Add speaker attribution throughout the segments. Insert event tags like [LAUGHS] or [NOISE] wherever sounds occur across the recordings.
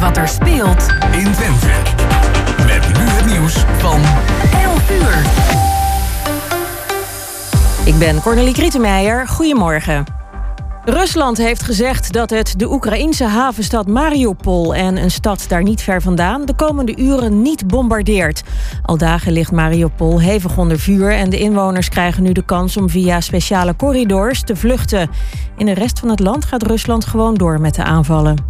Speaker 1: wat er speelt
Speaker 2: in Twente. Met nu het nieuws van
Speaker 1: 11 uur. Ik ben Cornelie Krietenmeijer. Goedemorgen. Rusland heeft gezegd dat het de Oekraïnse havenstad Mariupol en een stad daar niet ver vandaan de komende uren niet bombardeert. Al dagen ligt Mariupol hevig onder vuur en de inwoners krijgen nu de kans om via speciale corridors te vluchten. In de rest van het land gaat Rusland gewoon door met de aanvallen.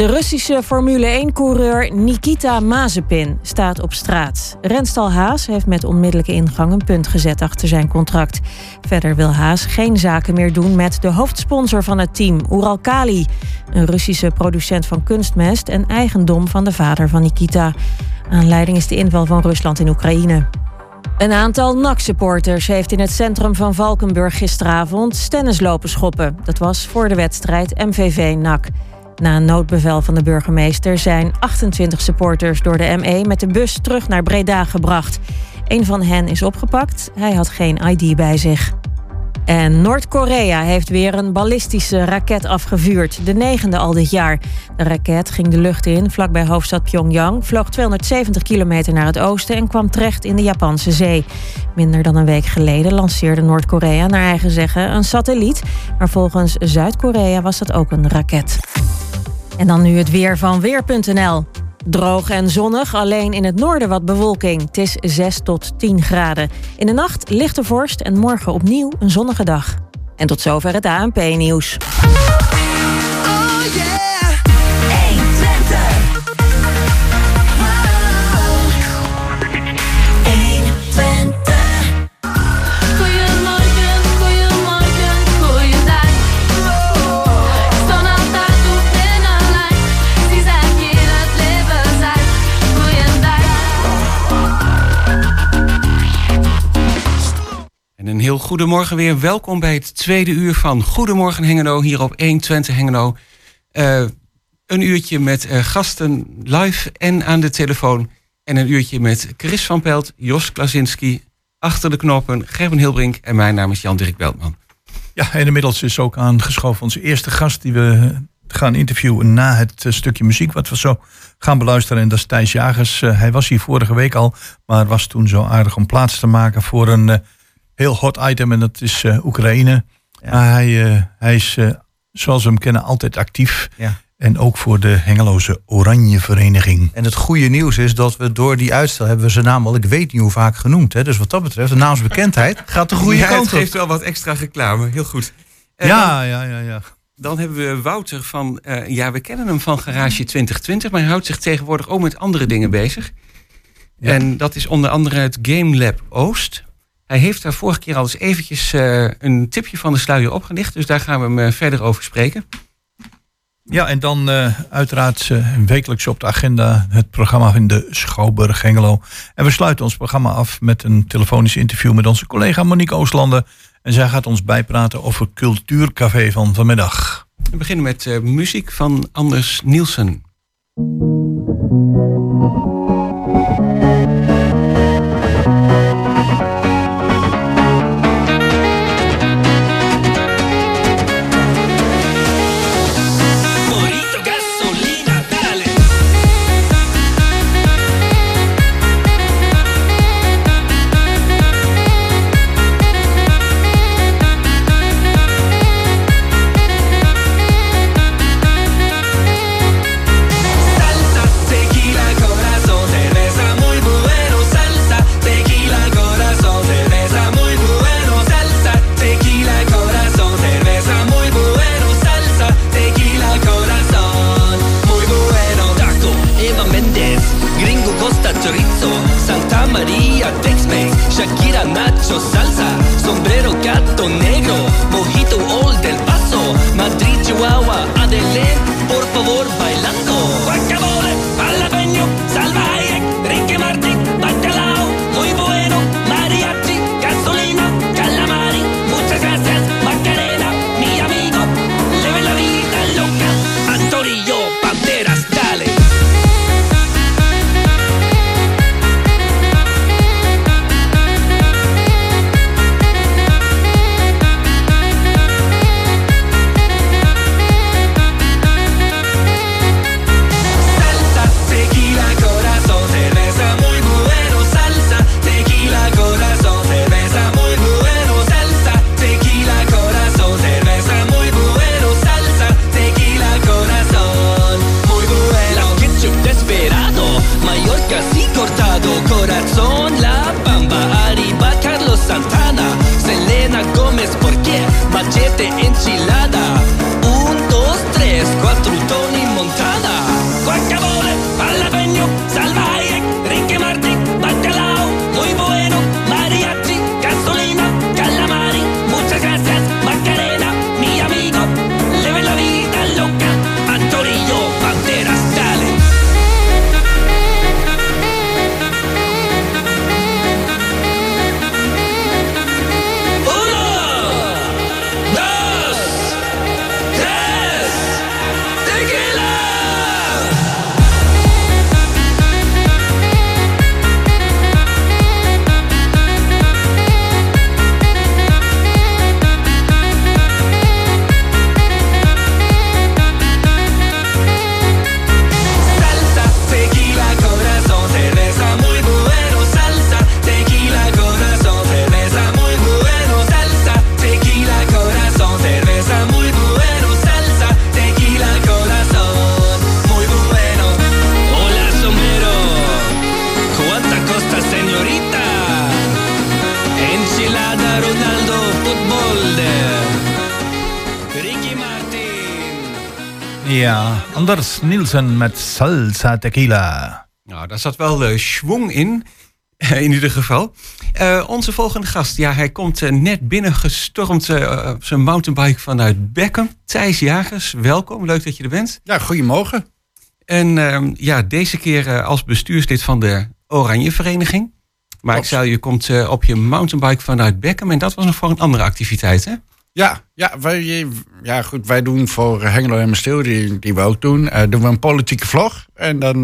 Speaker 1: De Russische Formule 1-coureur Nikita Mazepin staat op straat. Renstal Haas heeft met onmiddellijke ingang een punt gezet achter zijn contract. Verder wil Haas geen zaken meer doen met de hoofdsponsor van het team, Uralkali. Een Russische producent van kunstmest en eigendom van de vader van Nikita. Aanleiding is de inval van Rusland in Oekraïne. Een aantal NAC-supporters heeft in het centrum van Valkenburg gisteravond tennis lopen schoppen. Dat was voor de wedstrijd MVV-NAC. Na een noodbevel van de burgemeester zijn 28 supporters door de ME met de bus terug naar Breda gebracht. Een van hen is opgepakt. Hij had geen ID bij zich. En Noord-Korea heeft weer een ballistische raket afgevuurd. De negende al dit jaar. De raket ging de lucht in vlakbij hoofdstad Pyongyang, vloog 270 kilometer naar het oosten en kwam terecht in de Japanse zee. Minder dan een week geleden lanceerde Noord-Korea naar eigen zeggen een satelliet. Maar volgens Zuid-Korea was dat ook een raket. En dan nu het weer van Weer.nl. Droog en zonnig, alleen in het noorden wat bewolking. Het is 6 tot 10 graden. In de nacht lichte vorst en morgen opnieuw een zonnige dag. En tot zover het ANP-nieuws.
Speaker 3: heel goedemorgen weer. Welkom bij het tweede uur van Goedemorgen Hengelo hier op 120 Hengelo. Uh, een uurtje met uh, gasten live en aan de telefoon. En een uurtje met Chris van Pelt, Jos Klasinski, achter de knoppen, Gerben Hilbrink en mijn naam is Jan-Dirk Beltman.
Speaker 4: Ja, inmiddels is ook aangeschoven onze eerste gast die we gaan interviewen na het stukje muziek wat we zo gaan beluisteren. En dat is Thijs Jagers. hij was hier vorige week al, maar was toen zo aardig om plaats te maken voor een heel hot item en dat is uh, Oekraïne. Maar hij, uh, hij is, uh, zoals we hem kennen, altijd actief. Ja. En ook voor de Hengeloze Oranje Vereniging.
Speaker 5: En het goede nieuws is dat we door die uitstel hebben we zijn naam al, ik weet niet hoe vaak genoemd. Hè? Dus wat dat betreft, de naamsbekendheid [LAUGHS] gaat de goede
Speaker 3: ja,
Speaker 5: kant op.
Speaker 3: Het geeft wel wat extra reclame, heel goed.
Speaker 4: En ja, dan, ja, ja, ja.
Speaker 3: Dan hebben we Wouter van, ja, we kennen hem van Garage 2020, maar hij houdt zich tegenwoordig ook met andere dingen bezig. Ja. En dat is onder andere het Game Lab Oost. Hij heeft daar vorige keer al eens eventjes uh, een tipje van de sluier opgelicht. Dus daar gaan we hem uh, verder over spreken.
Speaker 4: Ja, en dan uh, uiteraard wekelijks op de agenda het programma in de Schouwburg Hengelo. En we sluiten ons programma af met een telefonisch interview met onze collega Monique Ooslanden. En zij gaat ons bijpraten over Cultuurcafé van vanmiddag.
Speaker 3: We beginnen met muziek van Anders Nielsen.
Speaker 4: Anders Nielsen met Salsa Tequila.
Speaker 3: Nou, daar zat wel uh, schwung in. in ieder geval. Uh, onze volgende gast, ja, hij komt uh, net binnengestormd uh, op zijn mountainbike vanuit Beckham. Thijs Jagers, welkom. Leuk dat je er bent.
Speaker 6: Ja, goedemorgen.
Speaker 3: En ehm, ja, deze keer als bestuurslid van de Oranje Vereniging. Maar Klopt. ik zei, je komt op je mountainbike vanuit Beckham. En dat was nog voor een andere activiteit, hè?
Speaker 6: Ja, ja, wij, ja, goed, wij doen voor Hengelo en Stil, die, die we ook doen, doen we een politieke vlog. En dan,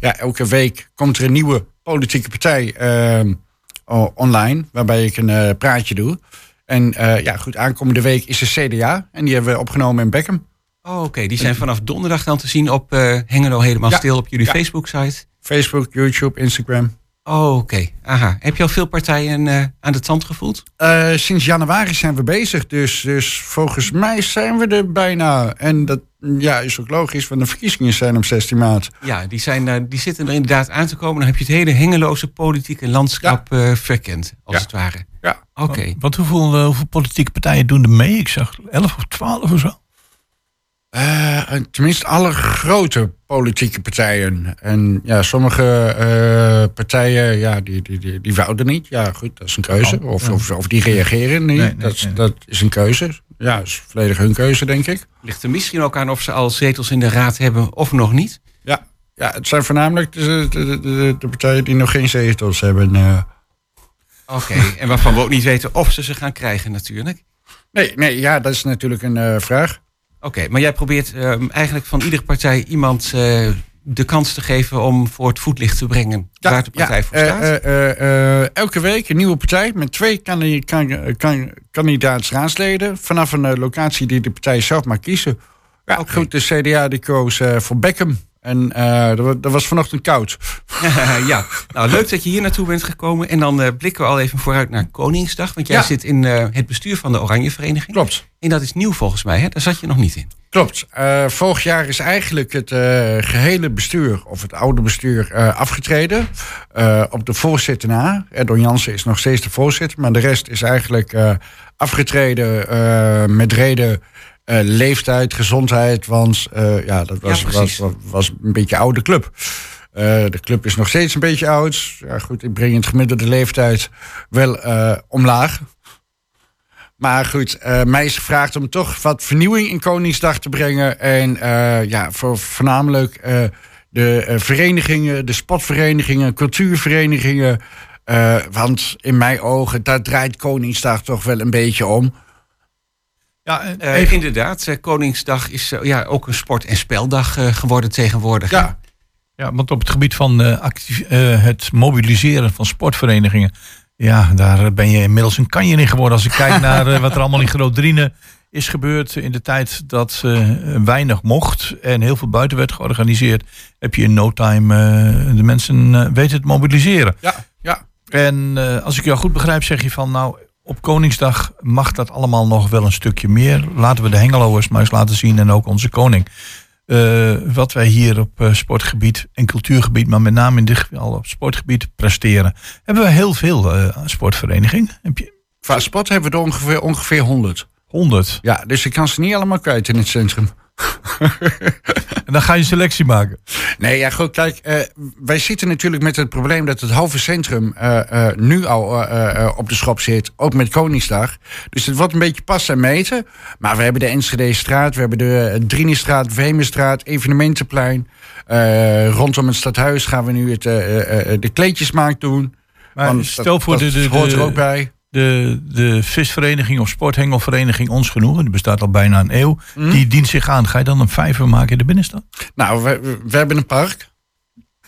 Speaker 6: ja, elke week komt er een nieuwe politieke partij uh, online, waarbij ik een praatje doe. En ja, goed, aankomende week is de CDA en die hebben we opgenomen in Beckham.
Speaker 3: Oh, oké. Die zijn vanaf donderdag dan te zien op Hengelo Helemaal ja, Stil op jullie ja. Facebook-site.
Speaker 6: Facebook, YouTube, Instagram.
Speaker 3: Oh, oké. Aha. Heb je al veel partijen uh, aan de tand gevoeld?
Speaker 6: Uh, sinds januari zijn we bezig. Dus, dus volgens mij zijn we er bijna. En dat ja, is ook logisch, want de verkiezingen zijn op 16 maart.
Speaker 3: Ja, die, zijn, uh, die zitten er inderdaad aan te komen. Dan heb je het hele hengeloze politieke landschap ja. verkend, als
Speaker 6: ja.
Speaker 3: het ware.
Speaker 6: Ja.
Speaker 3: Oké. Okay.
Speaker 4: Want, want hoeveel, hoeveel politieke partijen doen er mee? Ik zag 11 of 12 of zo.
Speaker 6: Uh, tenminste, alle grote politieke partijen. En ja, sommige uh, partijen, ja, die, die, die, die wouden niet. Ja, goed, dat is een keuze.
Speaker 4: Oh,
Speaker 6: of, of, of die reageren niet.
Speaker 4: Nee, nee,
Speaker 6: dat,
Speaker 4: nee.
Speaker 6: dat is een keuze. Ja, dat is volledig hun keuze, denk ik.
Speaker 3: Ligt er misschien ook aan of ze al zetels in de raad hebben of nog niet?
Speaker 6: Ja, ja het zijn voornamelijk de, de, de, de partijen die nog geen zetels hebben. eh.
Speaker 3: Oké. en waarvan we ook niet weten of ze ze gaan krijgen natuurlijk.
Speaker 6: Nee, nee, ja, dat is natuurlijk een eh, vraag.
Speaker 3: Oké, maar jij probeert ehm, eigenlijk van iedere partij iemand eh, de kans te geven om voor het voetlicht te brengen waar de partij voor
Speaker 6: eh,
Speaker 3: staat.
Speaker 6: eh, elke week een nieuwe partij met twee kan, kan, kandidaatsraadsleden vanaf een locatie die de partij zelf mag kiezen. Ja,
Speaker 3: Oké.
Speaker 6: goed, de CDA die koos voor Beckham. En eh, dat, wa- dat was vanochtend koud. [LAUGHS]
Speaker 3: ja, nou leuk dat je hier naartoe bent gekomen. En dan eh, blikken we al even vooruit naar Koningsdag. Want jij
Speaker 6: Ja.
Speaker 3: zit in eh, het bestuur van de Oranje Vereniging.
Speaker 6: Klopt.
Speaker 3: En dat is nieuw volgens mij, hè? Daar zat je nog niet in.
Speaker 6: Klopt. Vorig jaar is eigenlijk het eh, gehele bestuur, of het oude bestuur, afgetreden. Op de voorzitter na. Don Jansen is nog steeds de voorzitter, maar de rest is eigenlijk afgetreden met reden eh, leeftijd, gezondheid. Want eh, ja, dat was,
Speaker 3: Ja,
Speaker 6: was, was, was een beetje een oude club. Eh, de club is nog steeds een beetje oud. Ja, goed, ik breng het gemiddelde leeftijd wel omlaag. Maar goed, mij is gevraagd om toch wat vernieuwing in Koningsdag te brengen. En ja, voor voornamelijk de verenigingen, de sportverenigingen, cultuurverenigingen. Want in mijn ogen, daar draait Koningsdag toch wel een beetje om.
Speaker 4: Ja,
Speaker 3: Eh,
Speaker 4: even-
Speaker 3: inderdaad, eh, Koningsdag is eh, ja, ook een sport- en speldag eh, geworden tegenwoordig.
Speaker 6: Ja,
Speaker 4: Ja, want op het gebied van eh, actief- eh, het mobiliseren van sportverenigingen. Ja, daar ben je inmiddels een kanje in geworden. Als ik kijk [LAUGHS] naar eh, wat er allemaal in Groot-Drienen is gebeurd in de tijd dat eh, weinig mocht en heel veel buiten werd georganiseerd, heb je in no time eh, de mensen eh, weten te mobiliseren.
Speaker 6: ja, ja.
Speaker 4: En eh, als ik jou goed begrijp, zeg je van nou, op Koningsdag mag dat allemaal nog wel een stukje meer. Laten we de Hengeloers maar eens laten zien en ook onze koning. Eh, wat wij hier op eh, sportgebied en cultuurgebied, maar met name in dit geval op sportgebied presteren. Hebben we heel veel eh sportverenigingen. Heb je
Speaker 6: Qua sport hebben we er ongeveer, ongeveer 100.
Speaker 4: 100.
Speaker 6: Ja, dus ik kan ze niet allemaal kwijt in het centrum. [LAUGHS]
Speaker 4: En dan ga je selectie maken.
Speaker 6: Nee, ja, goed, kijk, eh, wij zitten natuurlijk met het probleem dat het halve centrum eh, eh, nu al op de schop zit, ook met Koningsdag. Dus het wordt een beetje pas en meten. Maar we hebben de Enschede-straat, we hebben de Drienestraat, Vemenstraat, Evenementenplein. Rondom het stadhuis gaan we nu het, de kleedjesmaak doen.
Speaker 4: Maar
Speaker 6: Want
Speaker 4: stel
Speaker 6: dat-
Speaker 4: voor
Speaker 6: dat
Speaker 4: de, de,
Speaker 6: hoort er ook bij.
Speaker 4: De, de visvereniging of sporthengelvereniging Ons Genoegen, die bestaat al bijna een eeuw.
Speaker 6: Mhm.
Speaker 4: Die dient zich aan. Ga je dan een vijver maken in de binnenstad?
Speaker 6: Nou, we, hebben een park.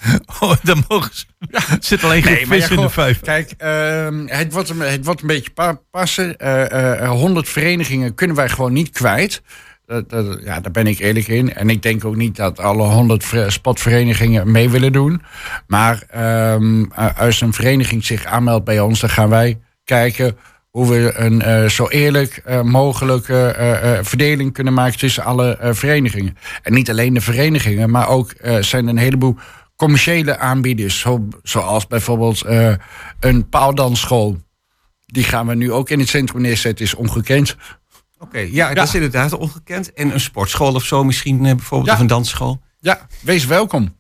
Speaker 6: [LAUGHS]
Speaker 4: Oh, dan mogen ze. Er [LAUGHS] zit alleen geen
Speaker 6: Nee, maar
Speaker 4: vis
Speaker 6: ja,
Speaker 4: in de vijver.
Speaker 6: Kijk, ehm, het, wordt een, het wordt een beetje pa- passen. Eh, eh, 100 verenigingen kunnen wij gewoon niet kwijt. Dat, dat- ja, daar ben ik eerlijk in. En ik denk ook niet dat alle 100 ver- sportverenigingen mee willen doen. Maar ehm, eh, als een vereniging zich aanmeldt bij ons, dan gaan wij kijken hoe we een eh, zo eerlijk eh, mogelijke eh, eh, verdeling kunnen maken tussen alle eh, verenigingen. En niet alleen de verenigingen, maar ook eh, zijn er een heleboel commerciële aanbieders. Zo, zoals bijvoorbeeld eh, een paaldansschool. Die gaan we nu ook in het centrum neerzetten, is ongekend.
Speaker 3: Oké, ja, dat is inderdaad ongekend. En een sportschool of zo misschien eh, bijvoorbeeld,
Speaker 6: Ja.
Speaker 3: of een dansschool.
Speaker 6: Ja, wees welkom.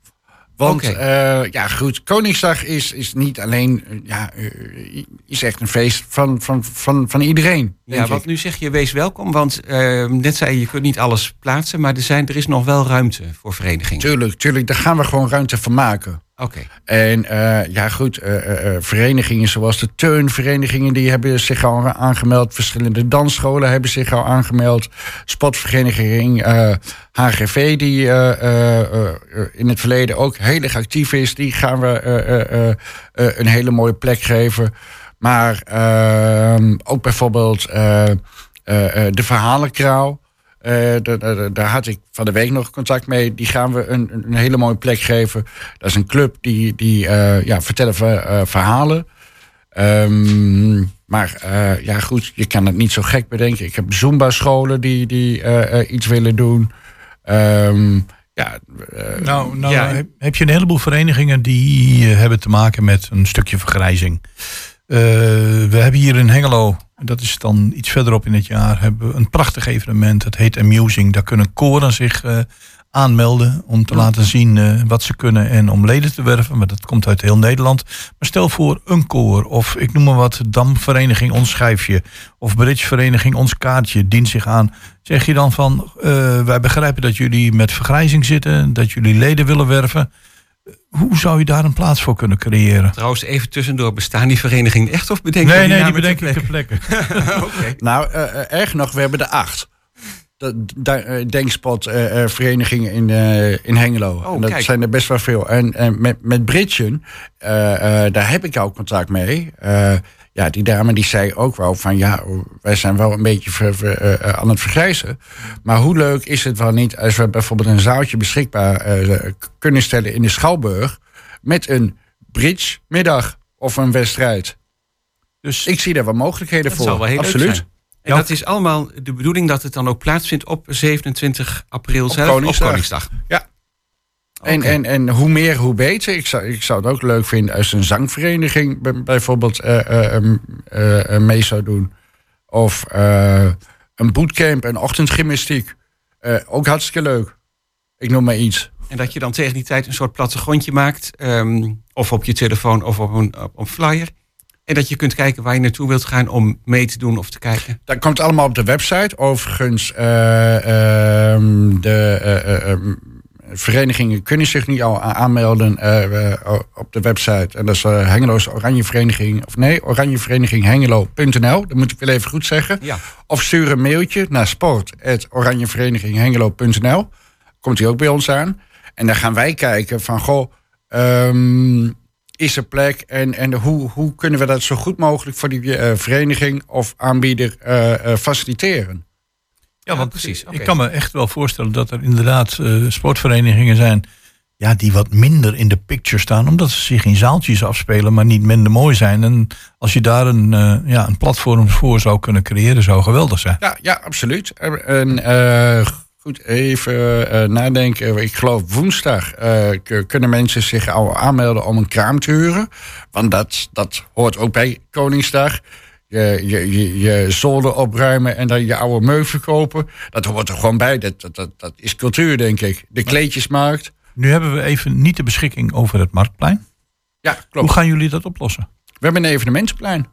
Speaker 6: Want
Speaker 3: Oké.
Speaker 6: eh, ja, goed, Koningsdag is, is niet alleen, eh, ja, eh, is echt een feest van, van, van, van iedereen.
Speaker 3: Ja, want nu zeg je wees welkom, want eh, net zei je, je kunt niet alles plaatsen, maar er, zijn, er is nog wel ruimte voor verenigingen.
Speaker 6: Tuurlijk, tuurlijk, daar gaan we gewoon ruimte van maken.
Speaker 3: Oké,
Speaker 6: En eh, ja, goed, eh, eh, eh, verenigingen zoals de turnverenigingen, die hebben zich al aangemeld. Verschillende dansscholen hebben zich al aangemeld. Sportvereniging eh, HGV, die eh, eh, eh, in het verleden ook heel erg actief is, die gaan we eh, eh, eh, eh, een hele mooie plek geven. Maar ehm, ook bijvoorbeeld eh, eh, eh, de Verhalenkraal. Eh, daar- had ik van de week nog contact mee. Die gaan we een, een hele mooie plek geven. Dat is een club die, die eh, ja, vertellen ver- eh, verhalen. Ehm, maar ja, goed, je kan het niet zo gek bedenken. Ik heb Zumba-scholen die, die iets willen doen. Ehm, ja,
Speaker 4: Nou, nou
Speaker 3: Ja.
Speaker 4: heb, heb je een heleboel verenigingen die hebben te maken met een stukje vergrijzing. We hebben hier in Hengelo, dat is dan iets verderop in het jaar, hebben we een prachtig evenement. Het heet Amusing. Daar kunnen koren zich eh, aanmelden om te laten zien eh, wat ze kunnen en om leden te werven. Maar dat komt uit heel Nederland. Maar stel voor een koor of ik noem maar wat, Damvereniging Ons Schijfje of Bridgevereniging Ons Kaartje dient zich aan. Zeg je dan van, eh, wij begrijpen dat jullie met vergrijzing zitten, dat jullie leden willen werven. Hoe zou je daar een plaats voor kunnen creëren?
Speaker 3: trouwens even tussendoor, bestaan die verenigingen echt of bedenken
Speaker 4: nee,
Speaker 3: die
Speaker 4: nee, die
Speaker 3: namen
Speaker 4: bedenk
Speaker 3: ter
Speaker 4: ik ter
Speaker 3: plekke?
Speaker 4: plekke. [LAUGHS] [LAUGHS]
Speaker 3: Oké.
Speaker 6: Nou, eh, eh, erg nog, we hebben er acht. De, de, eh, denkspot eh, eh, verenigingen in, eh, in Hengelo.
Speaker 3: Oh,
Speaker 6: en dat
Speaker 3: kijk.
Speaker 6: zijn er best wel veel. En, en met, met eh, eh, daar heb ik al contact mee. Eh, ja, die dame die zei ook wel van ja, wij zijn wel een beetje ver- ver- eh, aan het vergrijzen. Maar hoe leuk is het wel niet als we bijvoorbeeld een zaaltje beschikbaar eh, kunnen stellen in de Schouwburg met een bridge-middag of een wedstrijd.
Speaker 4: Dus
Speaker 6: Ik zie daar wel mogelijkheden
Speaker 3: Dat
Speaker 6: voor.
Speaker 3: zal wel heel
Speaker 6: Absoluut.
Speaker 3: leuk zijn. En
Speaker 4: Ja.
Speaker 3: dat is allemaal de bedoeling dat het dan ook plaatsvindt op 27 april zelf,
Speaker 6: Koningsdag.
Speaker 3: op Koningsdag.
Speaker 6: Ja. En, en, en hoe meer, hoe beter. Ik zou, ik zou het ook leuk vinden als een zangvereniging bij- bijvoorbeeld eh, eh, eh, eh, mee zou doen. Of een bootcamp, een ochtendgymnastiek. Ook hartstikke leuk. Ik noem maar iets.
Speaker 3: En dat je dan tegen die tijd een soort plattegrondje maakt. ehm, of op je telefoon of op een, op een flyer. En dat je kunt kijken waar je naartoe wilt gaan om mee te doen of te kijken.
Speaker 6: Dat komt allemaal op de website. Overigens, eh, ehm, de ehm, verenigingen kunnen zich niet al aanmelden eh, op de website. En dat is eh, Hengelo's Oranje Vereniging. Of nee, Oranjevereniging Hengelo.nl. Dat moet ik wel even goed zeggen.
Speaker 3: Ja.
Speaker 6: Of stuur een mailtje naar sport.oranjevereniginghengelo.nl. Komt hij ook bij ons aan. En dan gaan wij kijken van, goh, ehm, is er plek? En, en hoe, hoe kunnen we dat zo goed mogelijk voor die eh, vereniging of aanbieder faciliteren?
Speaker 4: Ja, want
Speaker 3: precies,
Speaker 4: ik kan me echt wel voorstellen dat er inderdaad eh, sportverenigingen zijn ja, die wat minder in de picture staan, omdat ze zich in zaaltjes afspelen, maar niet minder mooi zijn. En als je daar een, eh, ja, een platform voor zou kunnen creëren, zou geweldig zijn.
Speaker 6: Ja, ja absoluut. En eh, goed, even nadenken. Ik geloof woensdag kunnen mensen zich al aanmelden om een kraam te huren. Want dat, dat hoort ook bij Koningsdag. Je, je, je, je zolder opruimen en dan je oude meuk verkopen. Dat hoort er gewoon bij. Dat, dat, dat, dat is cultuur, denk ik. De kleedjesmarkt.
Speaker 4: Nu hebben we even niet de beschikking over het marktplein.
Speaker 6: Ja,
Speaker 4: Hoe
Speaker 6: klopt.
Speaker 4: gaan jullie dat oplossen?
Speaker 6: We hebben een evenementenplein.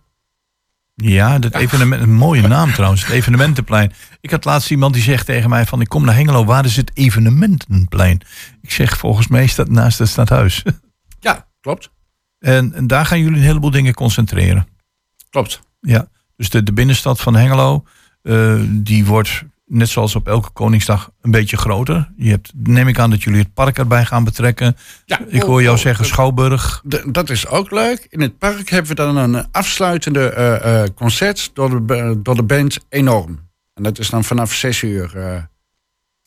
Speaker 4: Ja, dat evenement, een mooie naam trouwens, het evenementenplein. Ik had laatst iemand die zegt tegen mij van ik kom naar Hengelo, waar is het evenementenplein? Ik zeg volgens mij is dat naast het stadhuis.
Speaker 6: Ja, klopt.
Speaker 4: En, en daar gaan jullie een heleboel dingen concentreren.
Speaker 6: Klopt.
Speaker 4: Ja, dus de, de binnenstad van Hengelo, eh, die wordt net zoals op elke Koningsdag een beetje groter. Je hebt, neem ik aan dat jullie het park erbij gaan betrekken.
Speaker 6: Ja,
Speaker 4: Ik hoor jou
Speaker 6: oh,
Speaker 4: zeggen
Speaker 6: oh,
Speaker 4: Schouwburg.
Speaker 6: Dat is ook leuk. In het park hebben we dan een afsluitende eh, eh, concert door de, door de band Enorm. En dat is dan vanaf zes uur. eh.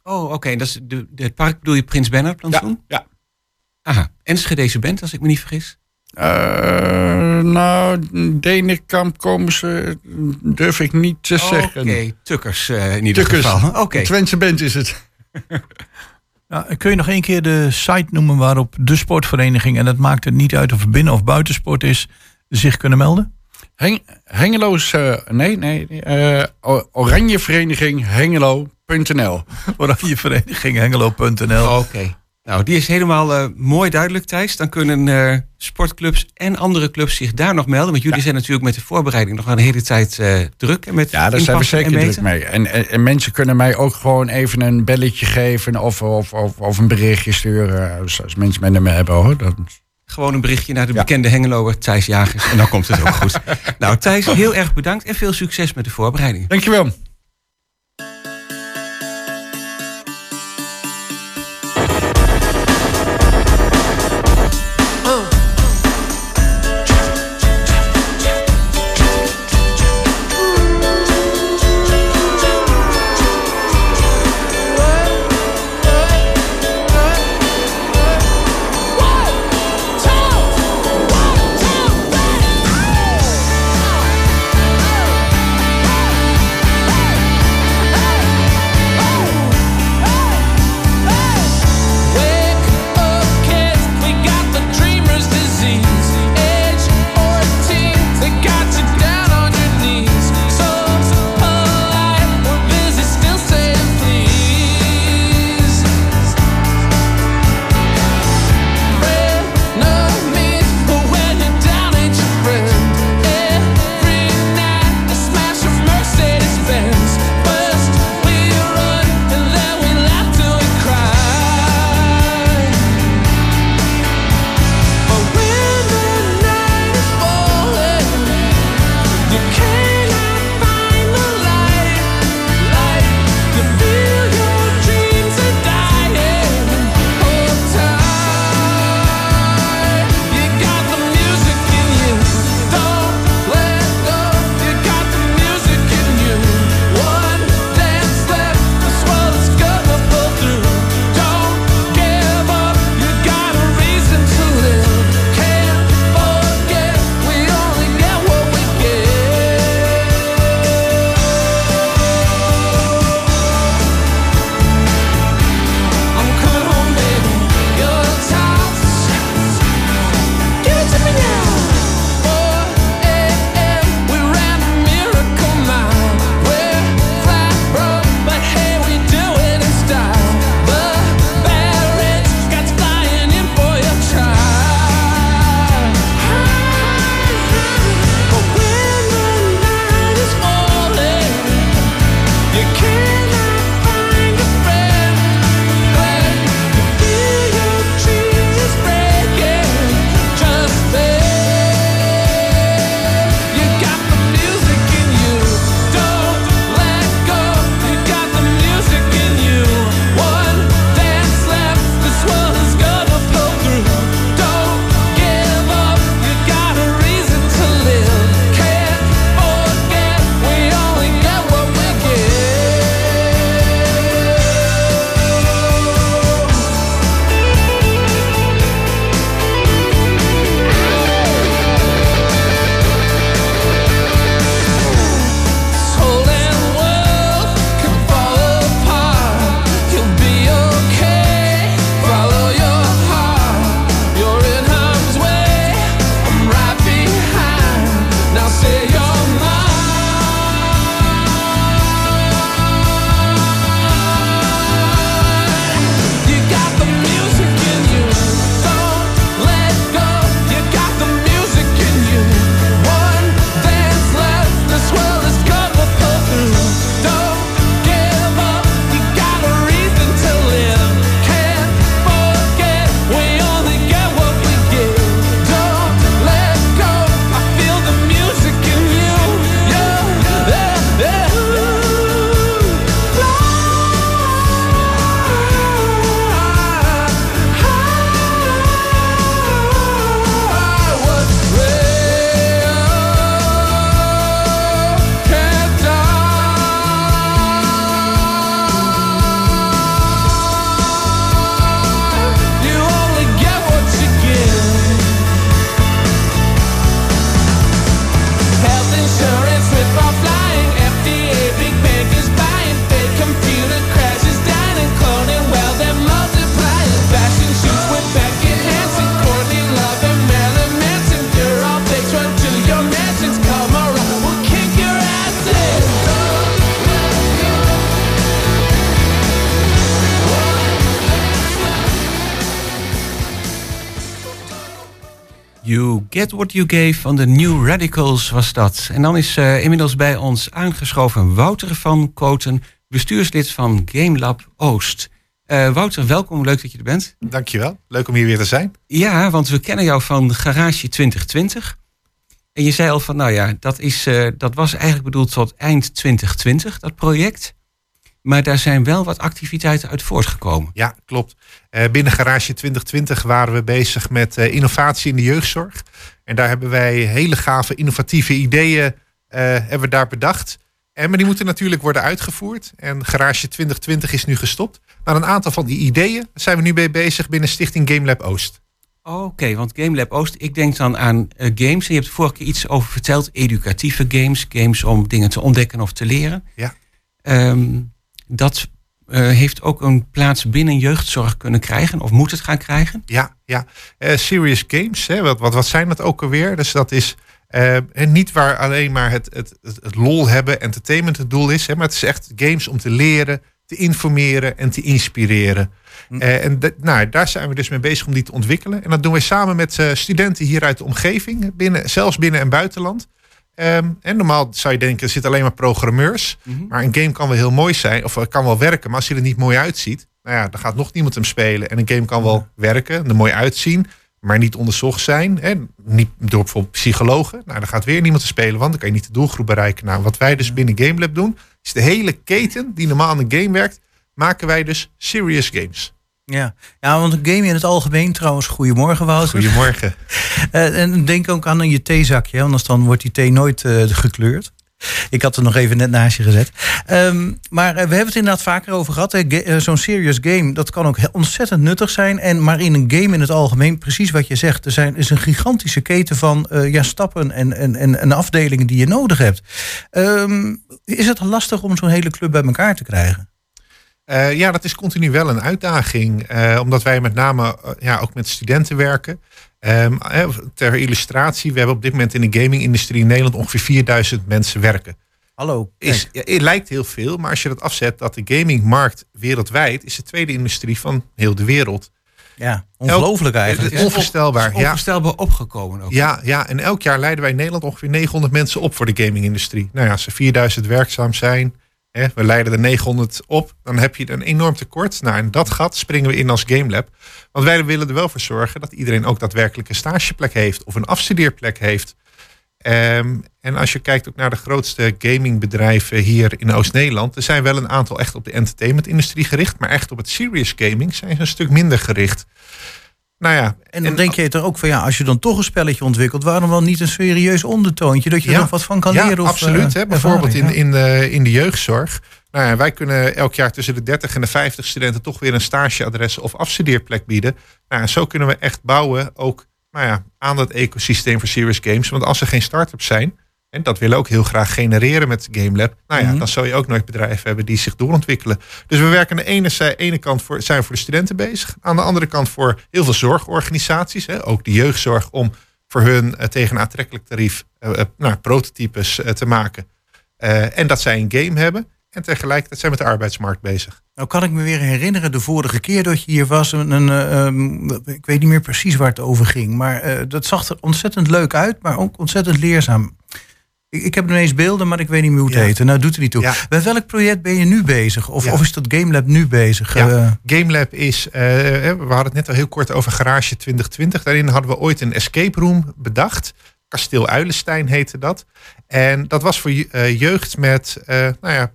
Speaker 3: Oh, oké. Dat is de, de, het park bedoel je Prins Bernhard plantsoen?
Speaker 6: ja.
Speaker 3: Aha. Enschedeze band, als ik me niet vergis.
Speaker 6: Eh, nou, Denenkamp komen ze, durf ik niet te zeggen.
Speaker 3: Oké, Tukkers eh, in ieder
Speaker 6: Tukkers.
Speaker 3: geval. Oké.
Speaker 6: Twentse band is het.
Speaker 4: Ja, [LAUGHS] kun je nog één keer de site noemen waarop de sportvereniging, en het maakt het niet uit of het binnen- of buitensport is, zich kunnen melden?
Speaker 6: Heng, Hengelo's, eh, nee, nee, eh, Oranjevereniging Hengelo.nl.
Speaker 4: Oranje Vereniging Hengelo.nl. [LAUGHS]
Speaker 3: Oké. Nou, die is helemaal eh, mooi duidelijk, Thijs. Dan kunnen eh, sportclubs en andere clubs zich daar nog melden. Want jullie zijn natuurlijk met de voorbereiding nog een hele tijd eh, druk. En met
Speaker 6: Ja, daar zijn we zeker druk mee. En, en, en mensen kunnen mij ook gewoon even een belletje geven of, of, of, of een berichtje sturen. Als, als mensen met hem hebben hoor. Dat,
Speaker 3: Gewoon een berichtje naar de
Speaker 6: Ja.
Speaker 3: bekende Hengeloer Thijs Jagers. En dan komt het ook goed. [LAUGHS] Nou, Thijs, heel erg bedankt en veel succes met de voorbereiding.
Speaker 6: dankjewel.
Speaker 3: Get What You Gave van de New Radicals was dat. En dan is uh, inmiddels bij ons aangeschoven Wouter van Koten, bestuurslid van GameLab Oost. Uh, Wouter, welkom. Leuk dat je er bent.
Speaker 7: Dankjewel. Leuk om hier weer te zijn.
Speaker 3: Ja, want we kennen jou van Garage 2020. En je zei al van, nou ja, dat, is, uh, dat was eigenlijk bedoeld tot eind 2020, dat project. Maar daar zijn wel wat activiteiten uit voortgekomen.
Speaker 7: Ja, klopt. Uh, binnen Garage 2020 waren we bezig met uh, innovatie in de jeugdzorg. En daar hebben wij hele gave innovatieve ideeën uh, hebben we daar bedacht. En, maar die moeten natuurlijk worden uitgevoerd. En Garage 2020 is nu gestopt. Maar een aantal van die ideeën zijn we nu mee bezig binnen Stichting GameLab Oost.
Speaker 3: Oké, okay, want GameLab Oost, ik denk dan aan uh, games. En je hebt vorige keer iets over verteld. Educatieve games, games om dingen te ontdekken of te leren.
Speaker 7: Ja.
Speaker 3: Um, dat uh, heeft ook een plaats binnen jeugdzorg kunnen krijgen, of moet het gaan krijgen?
Speaker 7: Ja, ja. Uh, serious games, hè, wat, wat, wat zijn dat ook alweer? Dus dat is uh, niet waar alleen maar het, het, het, het, lol hebben, entertainment het doel is, hè, maar het is echt games om te leren, te informeren en te inspireren. Hm. en de, nou, daar zijn we dus mee bezig om die te ontwikkelen. En dat doen we samen met studenten hier uit de omgeving, binnen, zelfs binnen en buitenland. Um, en normaal zou je denken, er zitten alleen maar programmeurs. Mm -hmm. Maar een game kan wel heel mooi zijn, of kan wel werken. Maar als hij er niet mooi uitziet, nou ja, dan gaat nog niemand hem spelen. En een game kan wel werken, er mooi uitzien, maar niet onderzocht zijn. Hè? Niet door bijvoorbeeld psychologen. Nou, dan gaat weer niemand te spelen, want dan kan je niet de doelgroep bereiken. Nou, wat wij dus binnen GameLab doen, is de hele keten die normaal aan een game werkt, maken wij dus serious games.
Speaker 5: Ja. ja, want een game in het algemeen trouwens. Goedemorgen Wouter.
Speaker 7: Goedemorgen.
Speaker 5: uh, [LAUGHS] en denk ook aan je theezakje, anders dan wordt die thee nooit uh, gekleurd. Ik had er nog even net naast je gezet. Um, maar uh, we hebben het inderdaad vaker over gehad. Zo'n serious game, dat kan ook ontzettend nuttig zijn. En, maar in een game in het algemeen, precies wat je zegt... er zijn, is een gigantische keten van ja, stappen en, en, en, en, afdelingen die je nodig hebt. Um, is het lastig om zo'n hele club bij elkaar te krijgen?
Speaker 7: Uh, ja, dat is continu wel een uitdaging. Uh, omdat wij met name uh, ja, ook met studenten werken. Um, ter illustratie, we hebben op dit moment in de gaming-industrie in Nederland ongeveer 4000 mensen werken.
Speaker 5: Hallo.
Speaker 7: Is, ja, het lijkt heel veel, maar als je dat afzet, dat de gamingmarkt wereldwijd is de tweede industrie van heel de wereld.
Speaker 5: Ja, ongelooflijk eigenlijk.
Speaker 7: Het is onvoorstelbaar.
Speaker 3: Is onvoorstelbaar ja. opgekomen ook.
Speaker 7: Ja, ja, en elk jaar leiden wij in Nederland ongeveer 900 mensen op voor de gaming-industrie. Nou ja, als er 4000 werkzaam zijn, we leiden er 900 op, dan heb je een enorm tekort. Nou, en dat gat springen we in als GameLab. Want wij willen er wel voor zorgen dat iedereen ook daadwerkelijk een stageplek heeft of een afstudeerplek heeft. Um, en als je kijkt ook naar de grootste gamingbedrijven hier in Oost-Nederland, er zijn wel een aantal echt op de entertainmentindustrie gericht, maar echt op het serious gaming zijn ze een stuk minder gericht. Nou ja,
Speaker 5: en dan en, denk je er ook van ja, als je dan toch een spelletje ontwikkelt, waarom dan niet een serieus ondertoontje dat je
Speaker 7: ja,
Speaker 5: er nog wat van kan
Speaker 7: ja,
Speaker 5: leren? Of,
Speaker 7: absoluut. Hè, bijvoorbeeld in, in, de, in de jeugdzorg. Nou ja, wij kunnen elk jaar tussen de 30 en de 50 studenten toch weer een stageadres of afstudeerplek bieden. Nou, zo kunnen we echt bouwen ook nou ja, aan dat ecosysteem voor serious games. Want als er geen start-ups zijn, en dat willen we ook heel graag genereren met GameLab. Nou ja, mm -hmm. dan zal je ook nooit bedrijven hebben die zich doorontwikkelen. Dus we werken aan de ene, ene kant voor, zijn voor de studenten bezig. Aan de andere kant voor heel veel zorgorganisaties. Hè, ook de jeugdzorg om voor hun uh, tegen een aantrekkelijk tarief uh, uh, nou, prototypes te maken. en dat zij een game hebben. En tegelijkertijd zijn we met de arbeidsmarkt bezig.
Speaker 5: Nou kan ik me weer herinneren, de vorige keer dat je hier was, een, een, um, ik weet niet meer precies waar het over ging, maar dat zag er ontzettend leuk uit, maar ook ontzettend leerzaam. Ik, ik heb ineens beelden, maar ik weet niet meer hoe het ja. heet. Nou, doet er niet toe. Ja. Bij welk project ben je nu bezig? Of, ja. of is dat GameLab nu bezig?
Speaker 7: Uh, GameLab is, uh, we hadden het net al heel kort over Garage 2020. Daarin hadden we ooit een escape room bedacht. Kasteel Uilenstein heette dat. En dat was voor jeugd met nou ja,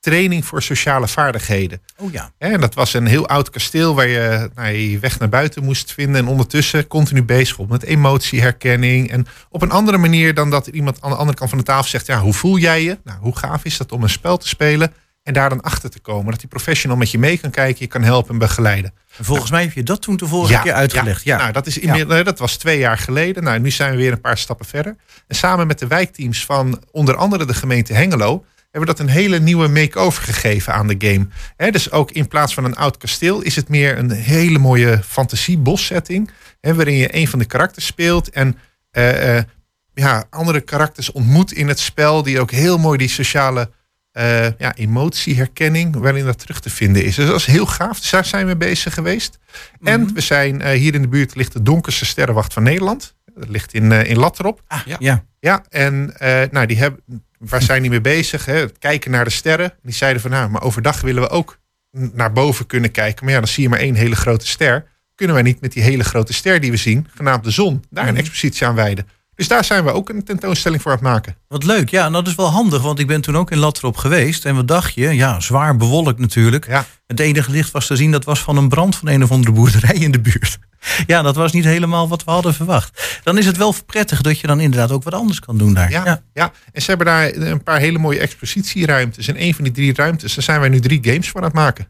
Speaker 7: training voor sociale vaardigheden.
Speaker 5: Oh ja.
Speaker 7: En dat was een heel oud kasteel waar je nou, je weg naar buiten moest vinden. En ondertussen continu bezig met emotieherkenning. En op een andere manier dan dat iemand aan de andere kant van de tafel zegt: ja, hoe voel jij je? Nou, hoe gaaf is dat om een spel te spelen? En daar dan achter te komen. Dat die professional met je mee kan kijken, je kan helpen en begeleiden.
Speaker 5: En volgens mij heb je dat toen de vorige ja, keer uitgelegd.
Speaker 7: Ja, ja. Nou, dat, is ja. dat was twee jaar geleden. Nou, nu zijn we weer een paar stappen verder. En samen met de wijkteams van onder andere de gemeente Hengelo hebben we dat een hele nieuwe make-over gegeven aan de game. He, dus ook in plaats van een oud kasteel is het meer een hele mooie fantasie-bos-setting. Waarin je een van de karakters speelt en uh, uh, ja, andere karakters ontmoet in het spel. Die ook heel mooi die sociale uh, ja, emotieherkenning, waarin dat terug te vinden is. Dus dat is heel gaaf. Dus daar zijn we bezig geweest. Mm -hmm. En we zijn hier in de buurt ligt de donkerste sterrenwacht van Nederland. Dat ligt in, eh, in Latrop.
Speaker 3: Ja.
Speaker 5: Ja.
Speaker 7: Ja, en eh, nou, die hebben, waar zijn die mee bezig? Hè? Het kijken naar de sterren. Die zeiden van, nou, maar overdag willen we ook naar boven kunnen kijken. Maar ja, dan zie je maar één hele grote ster. Kunnen wij niet met die hele grote ster die we zien, genaamd de zon, daar een expositie aan wijden? Dus daar zijn we ook een tentoonstelling voor aan het maken.
Speaker 5: Wat leuk. Ja, en dat is wel handig, want ik ben toen ook in Latrop geweest. En wat dacht je? Ja, zwaar bewolkt natuurlijk.
Speaker 7: Ja.
Speaker 5: Het enige licht was te zien, dat was van een brand van een of andere boerderij in de buurt. Ja, dat was niet helemaal wat we hadden verwacht. Dan is het wel prettig dat je dan inderdaad ook wat anders kan doen daar.
Speaker 7: Ja, ja. en ze hebben daar een paar hele mooie expositieruimtes. En een van die drie ruimtes, daar zijn wij nu drie games voor aan het maken.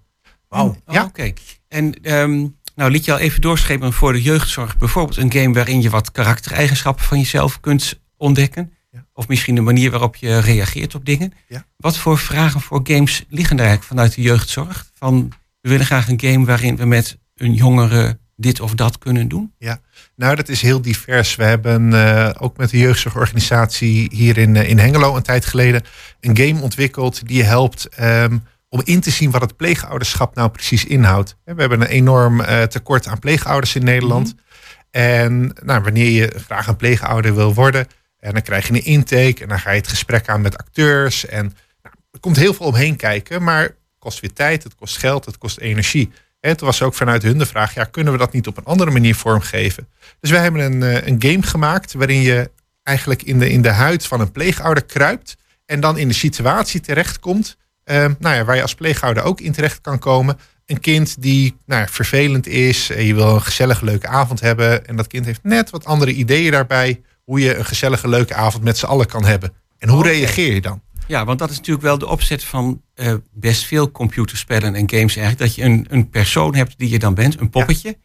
Speaker 5: Wauw.
Speaker 3: Oh,
Speaker 7: Ja.
Speaker 3: Oké. En ehm, nou liet je al even doorschepen voor de jeugdzorg. Bijvoorbeeld een game waarin je wat karaktereigenschappen van jezelf kunt ontdekken.
Speaker 7: Ja.
Speaker 3: Of misschien de manier waarop je reageert op dingen.
Speaker 7: Ja.
Speaker 3: Wat voor vragen voor games liggen er eigenlijk vanuit de jeugdzorg? Van, we willen graag een game waarin we met een jongere dit of dat kunnen doen.
Speaker 7: Nou, dat is heel divers. We hebben eh, ook met de jeugdzorgorganisatie hier in, eh, in Hengelo een tijd geleden een game ontwikkeld die helpt ehm, om in te zien wat het pleegouderschap nou precies inhoudt. We hebben een enorm eh, tekort aan pleegouders in Nederland. En nou, wanneer je graag een pleegouder wil worden, en dan krijg je een intake en dan ga je het gesprek aan met acteurs. En nou, er komt heel veel omheen kijken, maar het kost weer tijd, het kost geld, het kost energie. En toen was ook vanuit hun de vraag, ja, kunnen we dat niet op een andere manier vormgeven? Dus wij hebben een, eh, een game gemaakt waarin je eigenlijk in de, in de huid van een pleegouder kruipt en dan in de situatie terechtkomt, nou ja, waar je als pleegouder ook in terecht kan komen. Een kind die nou vervelend is, en je wil een gezellige leuke avond hebben en dat kind heeft net wat andere ideeën daarbij hoe je een gezellige leuke avond met z'n allen kan hebben. En hoe reageer je dan?
Speaker 3: Ja, want dat is natuurlijk wel de opzet van eh, best veel computerspellen en games eigenlijk. Dat je een, een persoon hebt die je dan bent, een poppetje.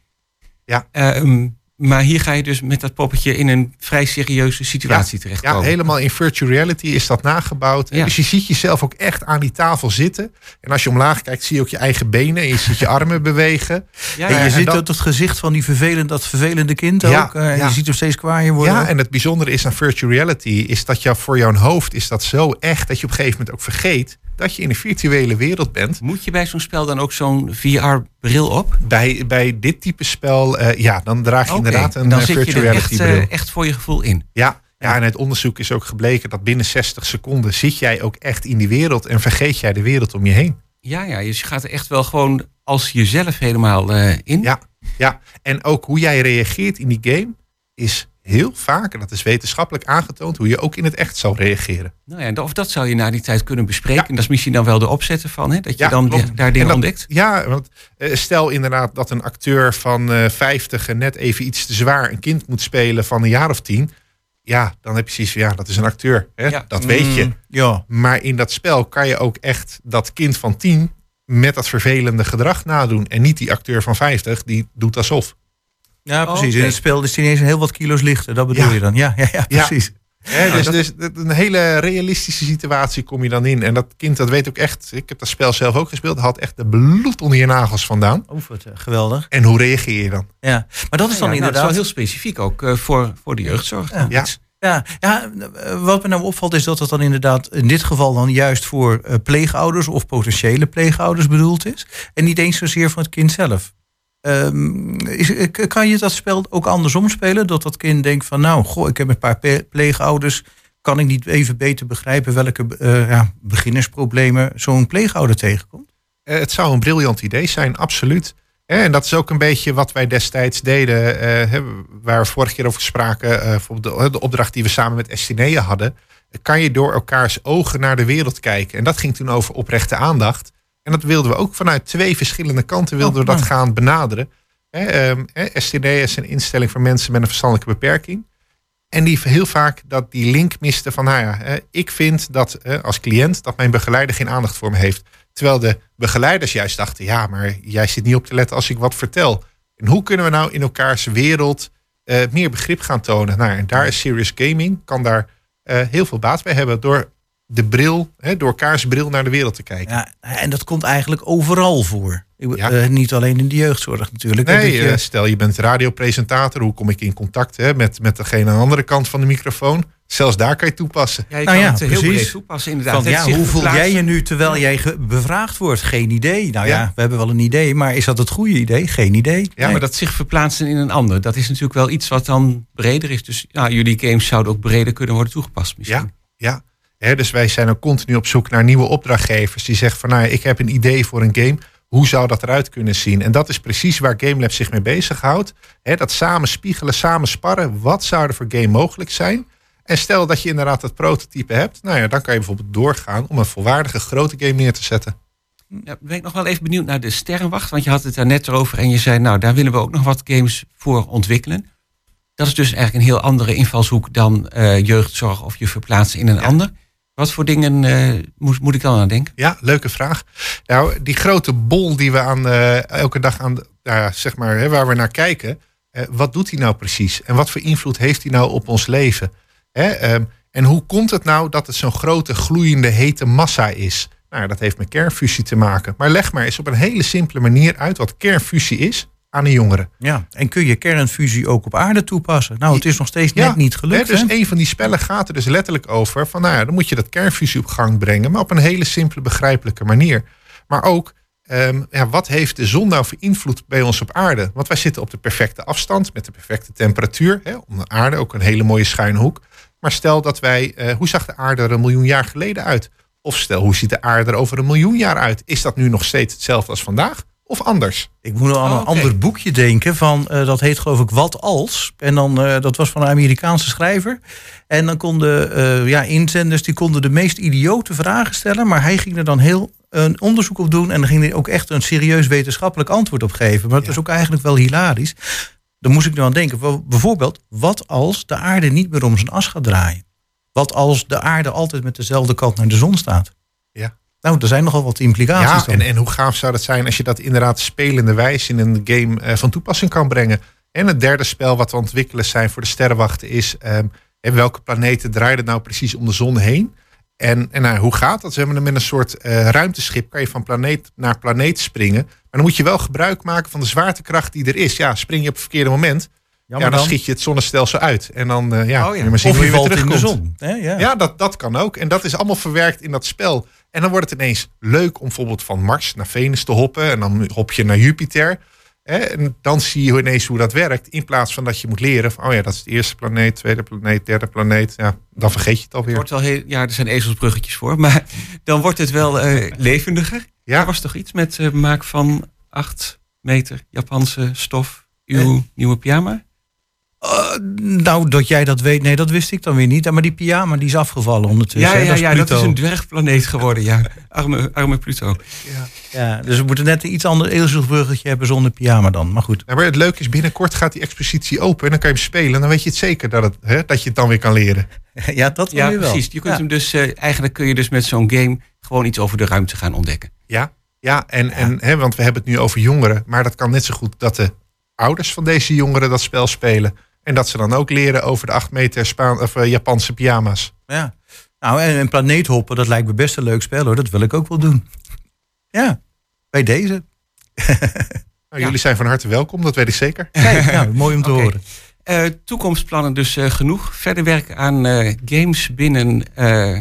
Speaker 7: Ja.
Speaker 3: Ehm, maar hier ga je dus met dat poppetje in een vrij serieuze situatie
Speaker 7: Ja,
Speaker 3: terechtkomen.
Speaker 7: helemaal in virtual reality is dat nagebouwd.
Speaker 3: Ja.
Speaker 7: Dus je ziet jezelf ook echt aan die tafel zitten. En als je omlaag kijkt, zie je ook je eigen benen en je ziet je armen [LAUGHS] bewegen.
Speaker 3: Ja,
Speaker 5: En
Speaker 3: ja,
Speaker 5: je
Speaker 7: en
Speaker 5: ziet
Speaker 7: dat-
Speaker 5: ook het gezicht van die vervelend, dat vervelende kind
Speaker 7: Ja,
Speaker 5: ook. eh, en
Speaker 7: ja.
Speaker 5: Je ziet hem steeds kwaaier worden.
Speaker 7: Ja, en het bijzondere is aan virtual reality, is dat jou, voor jouw hoofd is dat zo echt dat je op een gegeven moment ook vergeet dat je in een virtuele wereld bent.
Speaker 3: Moet je bij zo'n spel dan ook zo'n VR-bril op?
Speaker 7: Bij, bij dit type spel, eh, ja, dan draag je inderdaad
Speaker 3: en
Speaker 7: een
Speaker 3: dan
Speaker 7: eh, virtual reality
Speaker 3: echt,
Speaker 7: bril.
Speaker 3: eh, echt voor je gevoel in.
Speaker 7: Ja, ja, en uit onderzoek is ook gebleken dat binnen 60 seconden zit jij ook echt in die wereld en vergeet jij de wereld om je heen.
Speaker 3: Ja, ja, dus je gaat er echt wel gewoon als jezelf helemaal eh, in.
Speaker 7: Ja, ja, en ook hoe jij reageert in die game is heel vaak, en dat is wetenschappelijk aangetoond, hoe je ook in het echt zal reageren.
Speaker 3: Nou ja, of dat zou je na die tijd kunnen bespreken.
Speaker 7: Ja.
Speaker 3: En dat is misschien dan wel de opzetten van, hè? dat je
Speaker 7: Ja,
Speaker 3: dan daar
Speaker 7: En
Speaker 3: dingen
Speaker 7: dat-
Speaker 3: ontdekt.
Speaker 7: Ja, want eh, stel inderdaad dat een acteur van eh 50 en net even iets te zwaar een kind moet spelen van een jaar of tien. Ja, dan heb je zoiets van, ja, dat is een acteur. Hè?
Speaker 3: Ja.
Speaker 7: Dat weet je.
Speaker 5: Mm, Ja.
Speaker 7: Maar in dat spel kan je ook echt dat kind van 10 met dat vervelende gedrag nadoen. En niet die acteur van 50 die doet alsof.
Speaker 5: Ja, precies.
Speaker 3: Oké.
Speaker 5: In het spel is het ineens heel wat kilo's lichter. Dat bedoel
Speaker 7: Ja.
Speaker 5: je dan? Ja, ja, ja
Speaker 7: Ja.
Speaker 5: precies.
Speaker 7: Hè, dus, dus een hele realistische situatie kom je dan in. En dat kind dat weet ook echt. Ik heb dat spel zelf ook gespeeld. Had echt de bloed onder je nagels vandaan.
Speaker 5: Oh, wat eh, geweldig.
Speaker 7: En hoe reageer je dan?
Speaker 5: Ja. Maar dat is dan
Speaker 3: Ja, nou,
Speaker 5: inderdaad...
Speaker 3: dat is wel heel specifiek ook eh, voor, voor de jeugdzorg.
Speaker 5: Ja.
Speaker 7: Ja.
Speaker 5: Ja, ja, eh, wat me nou opvalt is dat het dan inderdaad in dit geval dan juist voor pleegouders of potentiële pleegouders bedoeld is. En niet eens zozeer voor het kind zelf. Ehm, eh, kan je dat spel ook andersom spelen? Dat dat kind denkt van nou, goh, ik heb een paar pleegouders. Kan ik niet even beter begrijpen welke eh, ja, beginnersproblemen zo'n pleegouder tegenkomt?
Speaker 7: Eh, het zou een briljant idee zijn, absoluut. En dat is ook een beetje wat wij destijds deden. waar we vorige keer over spraken. bijvoorbeeld de, opdracht die we samen met Estinea hadden. Kan je door elkaars ogen naar de wereld kijken. En dat ging toen over oprechte aandacht. En dat wilden we ook vanuit twee verschillende kanten wilden we
Speaker 5: Oh,
Speaker 7: dat
Speaker 5: ah.
Speaker 7: gaan benaderen. Ehm, hè, Estinea is een instelling voor mensen met een verstandelijke beperking. En die heel vaak dat die link miste van, nou ja, ik vind dat als cliënt dat mijn begeleider geen aandacht voor me heeft. Terwijl de begeleiders juist dachten, ja, maar jij zit niet op te letten als ik wat vertel. En hoe kunnen we nou in elkaars wereld eh, meer begrip gaan tonen? Nou, en daar is serious gaming, kan daar eh, heel veel baat bij hebben door de bril, hè, door elkaars bril naar de wereld te kijken.
Speaker 5: Ja, en dat komt eigenlijk overal voor. Ik-
Speaker 7: Ja.
Speaker 5: eh, niet alleen in de jeugdzorg natuurlijk.
Speaker 7: Nee,
Speaker 5: je-
Speaker 7: eh, stel je bent radiopresentator, hoe kom ik in contact hè, met, met degene aan de andere kant van de microfoon? Zelfs daar kan je toepassen.
Speaker 3: Ja, je
Speaker 5: Nou
Speaker 3: kan
Speaker 5: ja,
Speaker 3: het heel breed toepassen inderdaad.
Speaker 5: van, ja, hoe voel jij je nu terwijl jij bevraagd wordt? Geen idee. Nou ja.
Speaker 7: Ja.
Speaker 5: we hebben wel een idee, maar is dat het goede idee? Geen idee.
Speaker 7: Ja,
Speaker 3: maar dat zich verplaatsen in een ander, dat is natuurlijk wel iets wat dan breder is. Dus ja, jullie games zouden ook breder kunnen worden toegepast misschien.
Speaker 7: Ja, ja. Dus wij zijn ook continu op zoek naar nieuwe opdrachtgevers die zeggen van nou, ik heb een idee voor een game. Hoe zou dat eruit kunnen zien? En dat is precies waar GameLab zich mee bezighoudt. Hè, dat samen spiegelen, samen sparren. Wat zou er voor game mogelijk zijn? En stel dat je inderdaad dat prototype hebt. Nou ja, dan kan je bijvoorbeeld doorgaan om een volwaardige grote game neer te zetten.
Speaker 3: Ja, ben ik nog wel even benieuwd naar de Sterrenwacht. Want je had het daar net over en je zei, nou, daar willen we ook nog wat games voor ontwikkelen. Dat is dus eigenlijk een heel andere invalshoek dan eh, jeugdzorg of je verplaatsen in een ander. Wat voor dingen eh, moet, moet ik dan aan denken?
Speaker 7: Ja, leuke vraag. Nou, die grote bol die we aan, eh, elke dag aan, nou zeg maar, hè, waar we naar kijken. eh, wat doet hij nou precies? En wat voor invloed heeft hij nou op ons leven? Hè, ehm, en hoe komt het nou dat het zo'n grote, gloeiende, hete massa is? Nou, dat heeft met kernfusie te maken. Maar leg maar eens op een hele simpele manier uit wat kernfusie is aan een jongere.
Speaker 5: Ja. En kun je kernfusie ook op aarde toepassen? Nou, het is nog steeds net niet gelukt.
Speaker 7: Hè, dus
Speaker 5: hè?
Speaker 7: een van die spellen gaat er dus letterlijk over van, nou ja, dan moet je dat kernfusie op gang brengen, maar op een hele simpele, begrijpelijke manier. Maar ook, ehm, ja, wat heeft de zon nou voor invloed bij ons op aarde? Want wij zitten op de perfecte afstand, met de perfecte temperatuur, hè, om de aarde ook een hele mooie schuine hoek. Maar stel dat wij, eh, hoe zag de aarde er een miljoen jaar geleden uit? Of stel, hoe ziet de aarde er over een miljoen jaar uit? Is dat nu nog steeds hetzelfde als vandaag? Of anders?
Speaker 5: Ik moet nog aan
Speaker 3: Oh,
Speaker 5: een
Speaker 3: oké.
Speaker 5: ander boekje denken. Van, eh, dat heet geloof ik Wat Als. En dan, eh, dat was van een Amerikaanse schrijver. En dan konden eh, ja, inzenders die konden de meest idiote vragen stellen. Maar hij ging er dan heel een onderzoek op doen. En dan ging hij ook echt een serieus wetenschappelijk antwoord op geven. Maar het
Speaker 7: Ja.
Speaker 5: was ook eigenlijk wel hilarisch. Dan moest ik nu aan denken. Wel, Bijvoorbeeld, wat als de aarde niet meer om zijn as gaat draaien? Wat als de aarde altijd met dezelfde kant naar de zon staat?
Speaker 7: Ja.
Speaker 5: Nou, er zijn nogal wat implicaties
Speaker 7: Ja,
Speaker 5: dan.
Speaker 7: en, en hoe gaaf zou dat zijn als je dat inderdaad spelende wijze in een game eh, van toepassing kan brengen. En het derde spel wat we ontwikkelen zijn voor de sterrenwachten is... ehm, en welke planeten draaien er nou precies om de zon heen? En, en nou, hoe gaat dat? We hebben met een soort eh, ruimteschip, kan je van planeet naar planeet springen. Maar dan moet je wel gebruik maken van de zwaartekracht die er is. Ja, spring je op het verkeerde moment, ja, dan, schiet je het zonnestelsel uit. En dan eh, ja,
Speaker 3: Oh ja.
Speaker 7: moet je maar zien
Speaker 5: of je
Speaker 7: je weer
Speaker 5: valt in de
Speaker 7: terugkomt.
Speaker 5: zon. Hè? Ja.
Speaker 7: Ja, dat, dat kan ook. En dat is allemaal verwerkt in dat spel. En dan wordt het ineens leuk om bijvoorbeeld van Mars naar Venus te hoppen. En dan hop je naar Jupiter. Hè? En dan zie je ineens hoe dat werkt. In plaats van dat je moet leren van, oh ja, dat is de eerste planeet, tweede planeet, derde planeet. Ja, dan vergeet je het
Speaker 3: Het
Speaker 7: alweer.
Speaker 3: wordt wel heel, ja, er zijn ezelsbruggetjes voor, maar [LAUGHS] dan wordt het wel eh, levendiger.
Speaker 7: Ja.
Speaker 3: Er was toch iets met eh, maak van 8 meter Japanse stof uw nieuwe pyjama?
Speaker 5: Eh, nou, dat jij dat weet, nee, dat wist ik dan weer niet. Maar die pyjama die is afgevallen ondertussen.
Speaker 3: ja, ja,
Speaker 5: dat is
Speaker 3: ja dat
Speaker 5: Pluto.
Speaker 3: is een dwergplaneet geworden, ja. Arme, arme Pluto.
Speaker 5: Ja, dus we moeten net een iets ander ezelsbruggetje hebben zonder pyjama dan. Maar goed.
Speaker 7: Ja, maar het leuke is, binnenkort gaat die expositie open. En dan kan je hem spelen. En dan weet je het zeker dat, het, hè, dat je het dan weer kan leren. [LAUGHS]
Speaker 5: ja, dat
Speaker 3: Ja,
Speaker 5: weer wel.
Speaker 3: precies. Je kunt
Speaker 5: Ja.
Speaker 3: hem dus, eh, eigenlijk kun je dus met zo'n game gewoon iets over de ruimte gaan ontdekken.
Speaker 7: Ja, ja en, En, hè, want we hebben het nu over jongeren. Maar dat kan net zo goed dat de ouders van deze jongeren dat spel spelen. En dat ze dan ook leren over de 8 meter Spaan of, eh, Japanse pyjama's.
Speaker 5: Ja. Nou, en, en planeethoppen, dat lijkt me best een leuk spel hoor. Dat wil ik ook wel doen. Ja, bij deze. [LAUGHS]
Speaker 7: Nou, Jullie zijn van harte welkom, dat weet ik zeker.
Speaker 5: Kijk, nou, mooi om te [LAUGHS] horen.
Speaker 3: Eh, toekomstplannen dus eh, genoeg. Verder werken aan eh, games binnen eh,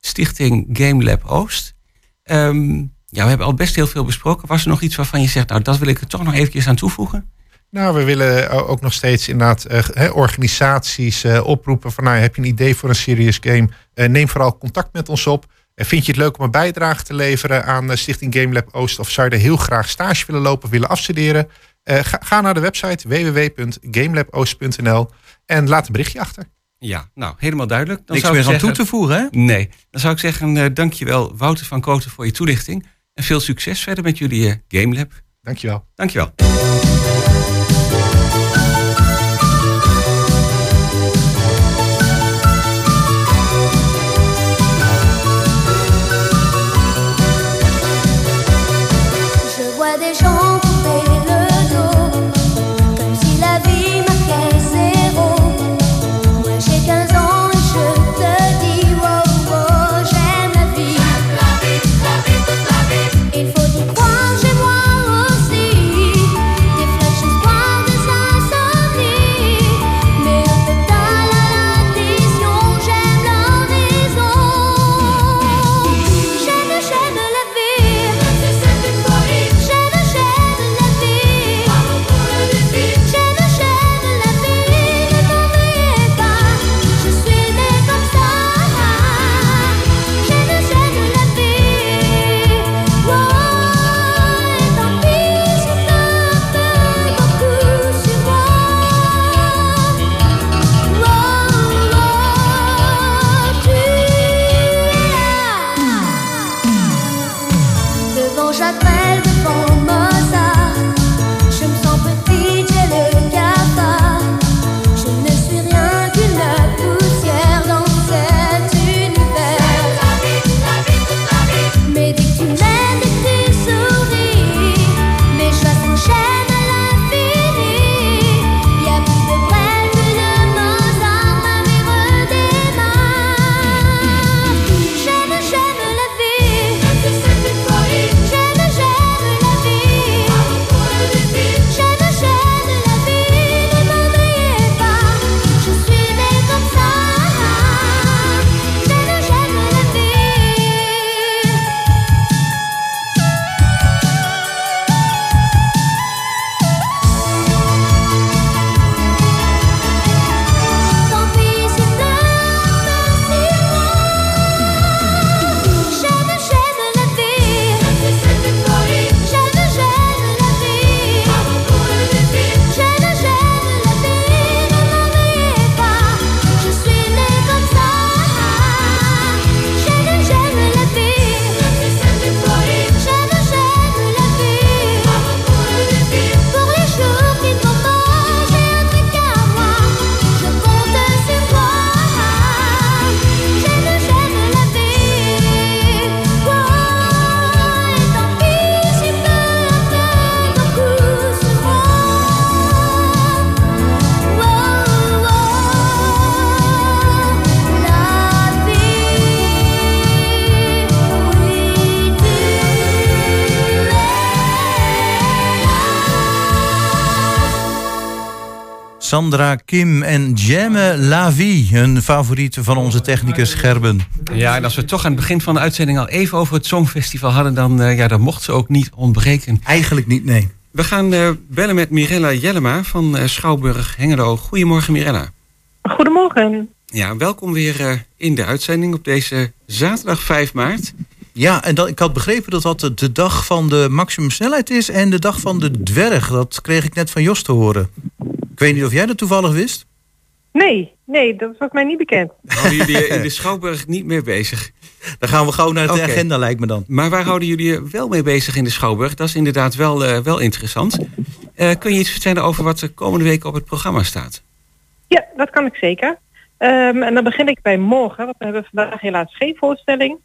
Speaker 3: Stichting Game Lab Oost. Ehm, ja, we hebben al best heel veel besproken. Was er nog iets waarvan je zegt, nou dat wil ik er toch nog eventjes aan toevoegen?
Speaker 7: Nou, we willen ook nog steeds inderdaad eh, hè, organisaties eh, oproepen van nou, heb je een idee voor een serious game? Eh, neem vooral contact met ons op. En vind je het leuk om een bijdrage te leveren aan eh, Stichting Game Lab Oost? Of zou je er heel graag stage willen lopen, willen afstuderen? Eh, ga, ga naar de website www.gamelaboost.nl en laat een berichtje achter.
Speaker 3: Ja, nou helemaal duidelijk. Dan
Speaker 5: Niks
Speaker 3: zou ik
Speaker 5: meer aan toe te voegen, hè?
Speaker 3: Nee, dan zou ik zeggen, eh dankjewel Wouter van Koten voor je toelichting. En veel succes verder met jullie eh, Game Lab.
Speaker 7: Dankjewel.
Speaker 3: Dankjewel.
Speaker 5: Sandra, Kim en Jemme La Vie. Een favoriet van onze technicus Gerben.
Speaker 3: Ja, en als we toch aan het begin van de uitzending al even over het Songfestival hadden, dan, eh, ja, dan mocht ze ook niet ontbreken.
Speaker 5: Eigenlijk niet, nee.
Speaker 3: We gaan eh, bellen met Mirella Jellema van eh, Schouwburg Hengelo. Goedemorgen Mirella.
Speaker 8: Goedemorgen.
Speaker 3: Ja, welkom weer eh, in de uitzending op deze zaterdag 5 maart.
Speaker 5: Ja, en dat, ik had begrepen dat dat de- de dag van de maximumsnelheid is en de dag van de dwerg. Dat kreeg ik net van Jos te horen. Ik weet niet of jij dat toevallig wist.
Speaker 8: Nee, nee, dat was mij niet bekend. [LAUGHS]
Speaker 3: Houden jullie in de [LAUGHS] Schouwburg niet meer bezig?
Speaker 5: Dan gaan we gauw naar de agenda, lijkt me dan.
Speaker 3: Maar waar houden jullie je wel mee bezig in de Schouwburg? Dat is inderdaad wel, eh, wel interessant. Eh, kun je iets vertellen over wat er komende week op het programma staat?
Speaker 8: Ja, dat kan ik zeker. Ehm, en dan begin ik bij morgen, want we hebben vandaag helaas geen voorstelling.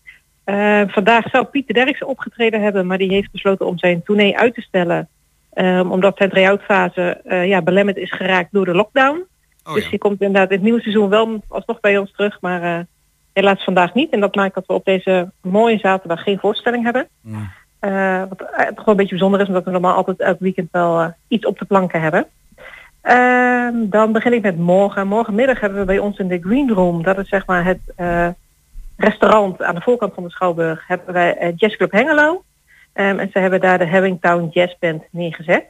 Speaker 8: Eh, vandaag zou Pieter Derksen opgetreden hebben, maar die heeft besloten om zijn tournee uit te stellen. Ehm, omdat zijn try-out fase eh, ja, belemmerd is geraakt door de lockdown.
Speaker 3: Oh,
Speaker 8: dus
Speaker 3: ja.
Speaker 8: die komt inderdaad in het nieuwe seizoen wel alsnog bij ons terug, maar eh, helaas vandaag niet. En dat maakt dat we op deze mooie zaterdag geen voorstelling hebben.
Speaker 5: Mm.
Speaker 8: Eh, wat toch wel een beetje bijzonder is, omdat we normaal altijd elk weekend wel iets op de planken hebben. Ehm, dan begin ik met morgen. Morgenmiddag hebben we bij ons in de Green Room, dat is zeg maar het restaurant aan de voorkant van de Schouwburg, hebben wij eh, Jazz Club Hengelo. Ehm, en ze hebben daar de Herringtown Jazz Band neergezet.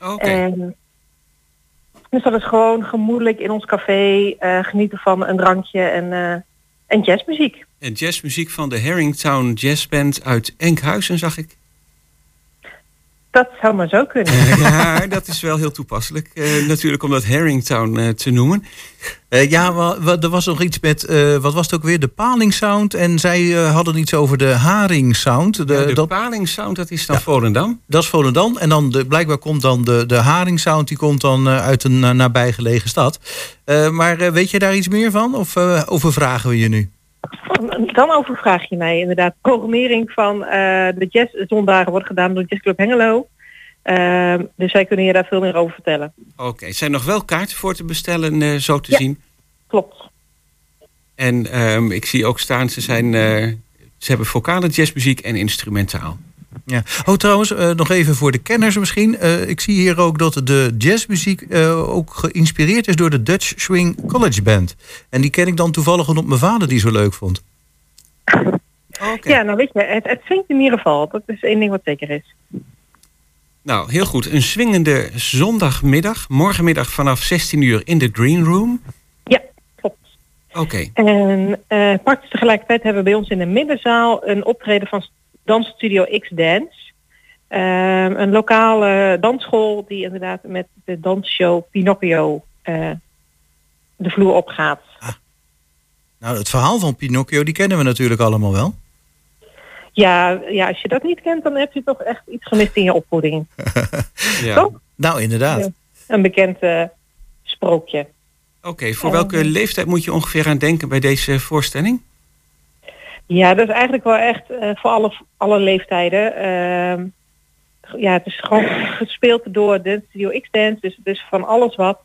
Speaker 3: Oké.
Speaker 8: En, dus dat is gewoon gemoedelijk in ons café, eh, genieten van een drankje en, eh, en jazzmuziek.
Speaker 3: En jazzmuziek van de Herringtown Jazz Band uit Enkhuizen, zag ik.
Speaker 8: Dat zou maar zo kunnen. [LAUGHS]
Speaker 3: ja, dat is wel heel toepasselijk. eh, natuurlijk om dat Herringtown eh, te noemen.
Speaker 5: Eh, ja, er was nog iets met, eh, wat was het ook weer, de paling sound. En zij eh, hadden iets over de haring sound. De,
Speaker 3: Ja, de
Speaker 5: dat,
Speaker 3: Paling Sound, dat is dan
Speaker 5: Ja.
Speaker 3: Volendam.
Speaker 5: dat is Volendam. En dan de, blijkbaar komt dan de, de haring sound, die komt dan eh, uit een nabijgelegen stad. Eh, maar weet je daar iets meer van? Of eh, overvragen we je nu?
Speaker 8: Dan overvraag je mij inderdaad. Programmering van eh, de jazzzondagen wordt gedaan door Jazzclub Hengelo. Ehm, dus zij kunnen je daar veel meer over vertellen.
Speaker 3: Oké, zijn nog wel kaarten voor te bestellen, eh, zo te
Speaker 8: Ja.
Speaker 3: zien.
Speaker 8: Klopt.
Speaker 3: En ehm, ik zie ook staan, ze, zijn, eh, ze hebben vocale jazzmuziek en instrumentaal.
Speaker 5: Ja. Oh, trouwens, eh, nog even voor de kenners misschien. Eh, ik zie hier ook dat de jazzmuziek eh, ook geïnspireerd is door de Dutch Swing College Band. En die ken ik dan toevallig omdat mijn vader die zo leuk vond.
Speaker 3: Oké.
Speaker 8: Ja, nou weet je, het, het swingt in ieder geval. Dat is één ding wat zeker is.
Speaker 3: Nou, heel goed. Een swingende zondagmiddag, morgenmiddag vanaf 16 uur in de Green Room.
Speaker 8: Ja, klopt.
Speaker 3: Oké,
Speaker 8: En eh praktisch tegelijkertijd hebben we bij ons in de middenzaal een optreden van Dansstudio X Dance. Ehm, een lokale dansschool die inderdaad met de dansshow Pinocchio eh, de vloer opgaat.
Speaker 5: Nou, het verhaal van Pinocchio, die kennen we natuurlijk allemaal wel.
Speaker 8: Ja, ja, als je dat niet kent, dan heb je toch echt iets gemist in je opvoeding. [LAUGHS]
Speaker 3: ja.
Speaker 8: Toch?
Speaker 5: Nou, inderdaad.
Speaker 8: Ja. Een bekend eh, sprookje.
Speaker 3: Oké, voor welke leeftijd moet je ongeveer aan denken bij deze voorstelling?
Speaker 8: Ja, dat is eigenlijk wel echt eh, voor alle, alle leeftijden. Ehm, ja, het is gewoon gespeeld door de Studio X-Dance, dus, dus van alles wat.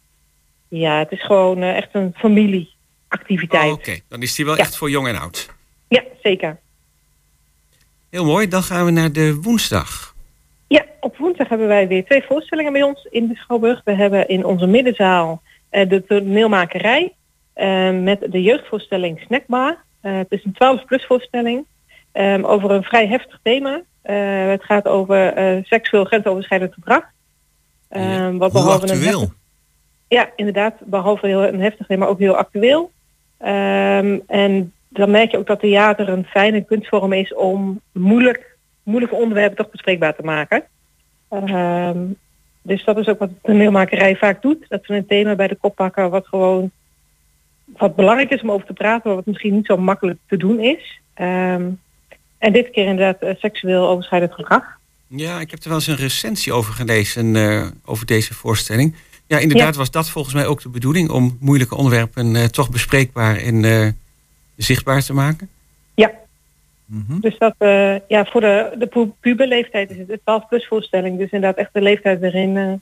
Speaker 8: Ja, het is gewoon eh, echt een familieactiviteit.
Speaker 3: Oké, dan is die wel
Speaker 8: Ja.
Speaker 3: echt voor jong en oud.
Speaker 8: Ja, zeker.
Speaker 3: Heel mooi, dan gaan we naar de woensdag.
Speaker 8: Ja, op woensdag hebben wij weer twee voorstellingen bij ons in de Schouwburg. We hebben in onze middenzaal eh, de toneelmakerij met de jeugdvoorstelling Snackbar. Eh, het is een 12-plus voorstelling eh, over een vrij heftig thema. Eh, het gaat over eh, seksueel grensoverschrijdend gedrag.
Speaker 3: Ja.
Speaker 8: wat
Speaker 5: Hoe
Speaker 8: behalve een
Speaker 5: actueel.
Speaker 8: heftig- ja, inderdaad. Behalve heel een heftig thema ook heel actueel. Ehm, en dan merk je ook dat theater een fijne kunstvorm is om moeilijk, moeilijke onderwerpen toch bespreekbaar te maken. Ehm, dus dat is ook wat de toneelmakerij vaak doet. Dat ze een thema bij de kop pakken wat gewoon wat belangrijk is om over te praten, maar wat misschien niet zo makkelijk te doen is. Ehm, en dit keer inderdaad eh, seksueel overschrijdend gedrag.
Speaker 3: Ja, ik heb er wel eens een recensie over gelezen, eh, over deze voorstelling. Ja, inderdaad was dat volgens mij ook de bedoeling... om moeilijke onderwerpen eh, toch bespreekbaar en zichtbaar te maken.
Speaker 8: Ja,
Speaker 5: Mhm.
Speaker 8: Dus dat, ja, voor de, de pu- puberleeftijd is het een 12 plus voorstelling. Dus inderdaad echt de leeftijd waarin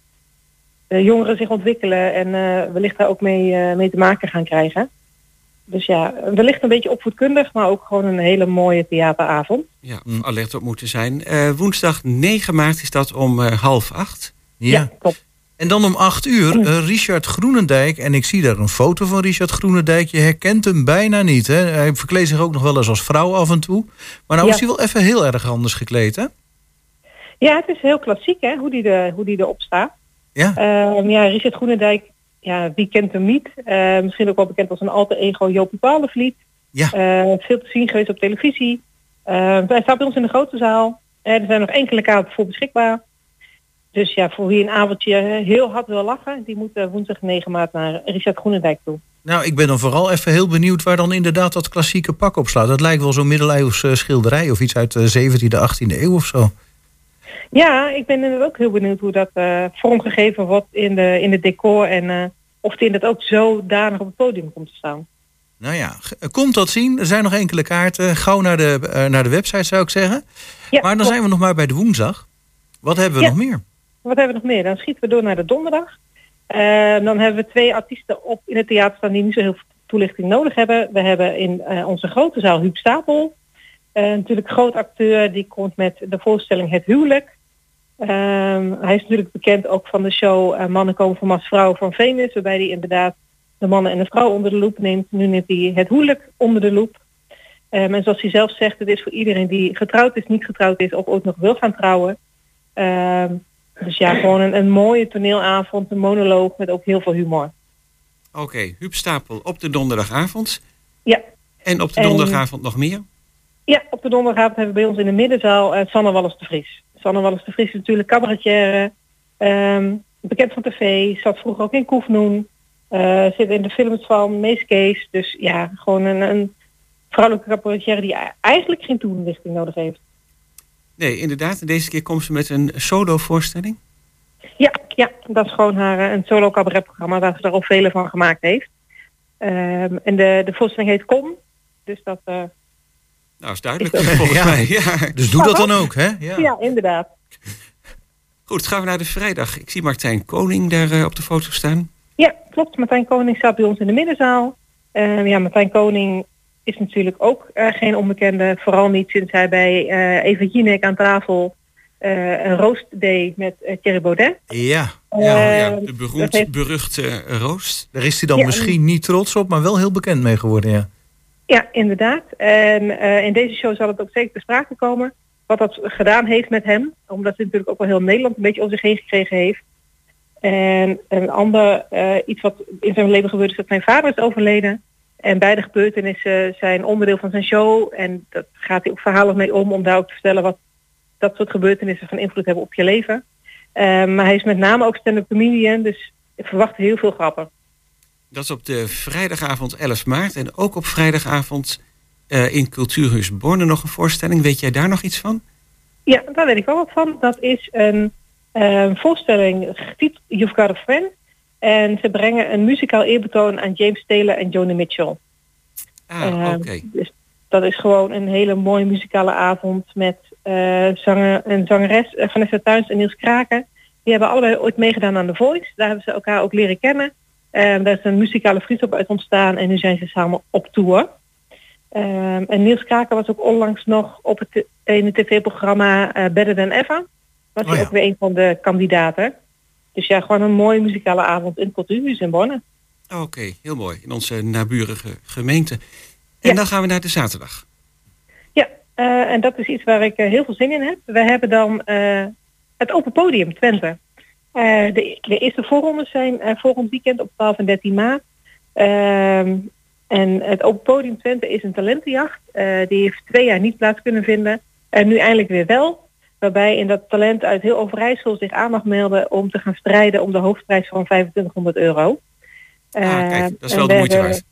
Speaker 8: jongeren zich ontwikkelen en eh, wellicht daar ook mee, eh, mee te maken gaan krijgen. Dus ja, wellicht een beetje opvoedkundig, maar ook gewoon een hele mooie theateravond.
Speaker 3: Ja,
Speaker 5: Mm.
Speaker 3: alert op moeten zijn. Eh, woensdag 9 maart is dat om eh, half acht.
Speaker 5: Ja.
Speaker 8: klopt.
Speaker 5: En dan om acht uur eh, Richard Groenendijk. En ik zie daar een foto van Richard Groenendijk. Je herkent hem bijna niet. Hè? Hij verkleedt zich ook nog wel eens als vrouw af en toe. Maar nou
Speaker 8: Ja.
Speaker 5: is hij wel even heel erg anders gekleed, hè?
Speaker 8: Ja, het is heel klassiek hè, hoe die, de, hoe die erop staat.
Speaker 5: Ja.
Speaker 8: Ehm, ja, Richard Groenendijk, ja, wie kent hem niet? Eh, misschien ook wel bekend als een alter ego Jopie Palenvliet.
Speaker 5: Ja.
Speaker 8: Eh, veel te zien geweest op televisie. Eh, hij staat bij ons in de grote zaal. Eh, er zijn nog enkele kaarten voor beschikbaar. Dus ja, voor wie een avondje heel hard wil lachen, die moet woensdag 9 maart naar Richard Groenendijk toe.
Speaker 5: Nou, ik ben dan vooral even heel benieuwd waar dan inderdaad dat klassieke pak op slaat. Dat lijkt wel zo'n middeleeuws eh, schilderij of iets uit de 17e, 18e eeuw of zo.
Speaker 8: Ja, ik ben inderdaad ook heel benieuwd hoe dat eh, vormgegeven wordt in de, in het decor en eh, of die inderdaad ook zodanig op het podium komt te staan.
Speaker 5: Nou ja, komt dat zien. Er zijn nog enkele kaarten. Gauw naar de, eh, naar de website zou ik zeggen.
Speaker 8: Ja,
Speaker 5: maar dan zijn we nog maar bij de woensdag. Wat hebben we
Speaker 8: Ja.
Speaker 5: nog meer?
Speaker 8: Wat hebben we nog meer? Dan schieten we door naar de donderdag. Dan hebben we twee artiesten op in het theater staan die niet zo heel veel toelichting nodig hebben. We hebben in onze grote zaal Huub Stapel. Eh, natuurlijk groot acteur, die komt met de voorstelling Het Huwelijk. Ehm, hij is natuurlijk bekend ook van de show eh, Mannen komen van Mars Vrouwen van Venus. Waarbij hij inderdaad de mannen en de vrouw onder de loep neemt. Nu neemt hij het huwelijk onder de loep. Ehm, en zoals hij zelf zegt, het is voor iedereen die getrouwd is, niet getrouwd is of ooit nog wil gaan trouwen. Ehm, dus ja, gewoon een, een mooie toneelavond, een monoloog met ook heel veel humor.
Speaker 3: Oké, Huub Stapel op de donderdagavond.
Speaker 8: Ja.
Speaker 3: En op de
Speaker 8: En-
Speaker 3: donderdagavond nog meer?
Speaker 8: Ja, op de donderdagavond hebben we bij ons in de middenzaal eh, Sanne Wallis de Vries. Sanne Wallis de Vries is natuurlijk cabaretière, ehm, bekend van tv, zat vroeger ook in Koefnoen, eh, zit in de films van Mees Kees. Dus ja, gewoon een, een vrouwelijke cabaretière die eigenlijk geen toelichting nodig heeft.
Speaker 3: Nee, inderdaad. Deze keer komt ze met een solo-voorstelling.
Speaker 8: Ja, ja, dat is gewoon haar eh, een solo cabaretprogramma waar ze er al vele van gemaakt heeft. Ehm, en de, de voorstelling heet Kom. Dus dat,
Speaker 3: Nou, is duidelijk volgens
Speaker 5: Ja.
Speaker 3: mij. Ja.
Speaker 5: Dus doe dat dan ook, hè? Ja.
Speaker 8: ja. inderdaad.
Speaker 3: Goed, gaan we naar de vrijdag. Ik zie Martijn Koning daar eh, op de foto staan.
Speaker 8: Ja, klopt. Martijn Koning staat bij ons in de middenzaal. Ehm, ja, Martijn Koning is natuurlijk ook eh, geen onbekende. Vooral niet sinds hij bij eh Eva Jinek aan tafel eh, een roost deed met Thierry Baudet.
Speaker 5: Ja,
Speaker 3: Ja, ja,
Speaker 8: Ehm,
Speaker 3: de beroemd,
Speaker 8: heeft-
Speaker 3: beruchte roost.
Speaker 5: daar is hij dan
Speaker 8: Ja,
Speaker 5: misschien niet trots op, maar wel heel bekend mee geworden, ja.
Speaker 8: Ja, inderdaad. En eh, in deze show zal het ook zeker te sprake komen. Wat dat gedaan heeft met hem. Omdat hij natuurlijk ook wel heel Nederland een beetje om zich heen gekregen heeft. En een ander eh, iets wat in zijn leven gebeurd is dat zijn vader is overleden. En beide gebeurtenissen zijn onderdeel van zijn show. En dat gaat hij ook verhalen mee om. Om daar ook te vertellen wat dat soort gebeurtenissen van invloed hebben op je leven. Eh, maar hij is met name ook stand-up comedian. Dus ik verwacht heel veel grappen.
Speaker 3: Dat is op de vrijdagavond 11 maart. En ook op vrijdagavond eh, in Cultuurhuis Borne nog een voorstelling. Weet jij daar nog iets van?
Speaker 8: Ja, daar weet ik wel wat van. Dat is een eh, voorstelling getiteld You've Got a Friend. En ze brengen een muzikaal eerbetoon aan James Taylor en Joni Mitchell.
Speaker 3: Ah,
Speaker 8: Eh,
Speaker 3: oké.
Speaker 8: Dus dat is gewoon een hele mooie muzikale avond met zanger en zangeres Vanessa Tuins en Niels Kraken. Die hebben allebei ooit meegedaan aan The Voice. Daar hebben ze elkaar ook leren kennen. En daar is een muzikale vriendschap uit ontstaan en nu zijn ze samen op tour. Ehm, en Niels Kraken was ook onlangs nog op het in het tv-programma eh, Better Than Ever. Was hij
Speaker 5: Oh ja.
Speaker 8: ook weer een van de kandidaten. Dus ja, gewoon een mooie muzikale avond in het Cultuurhuis in Borne.
Speaker 3: Oké, heel mooi. In onze naburige gemeente. En
Speaker 8: Ja.
Speaker 3: dan gaan we naar de zaterdag.
Speaker 8: Ja, eh, en dat is iets waar ik eh, heel veel zin in heb. We hebben dan het Open Podium Twente. Eh, de, de eerste voorrondes zijn eh, volgend weekend op 12 en 13 maart. Ehm, en het Open Podium Twente is een talentenjacht. Eh, die heeft twee jaar niet plaats kunnen vinden. En nu eindelijk weer wel. Waarbij in dat talent uit heel Overijssel zich aan mag melden om te gaan strijden om de hoofdprijs van 2500 euro.
Speaker 3: Ah, kijk, dat is wel de moeite
Speaker 8: hebben-
Speaker 3: waard.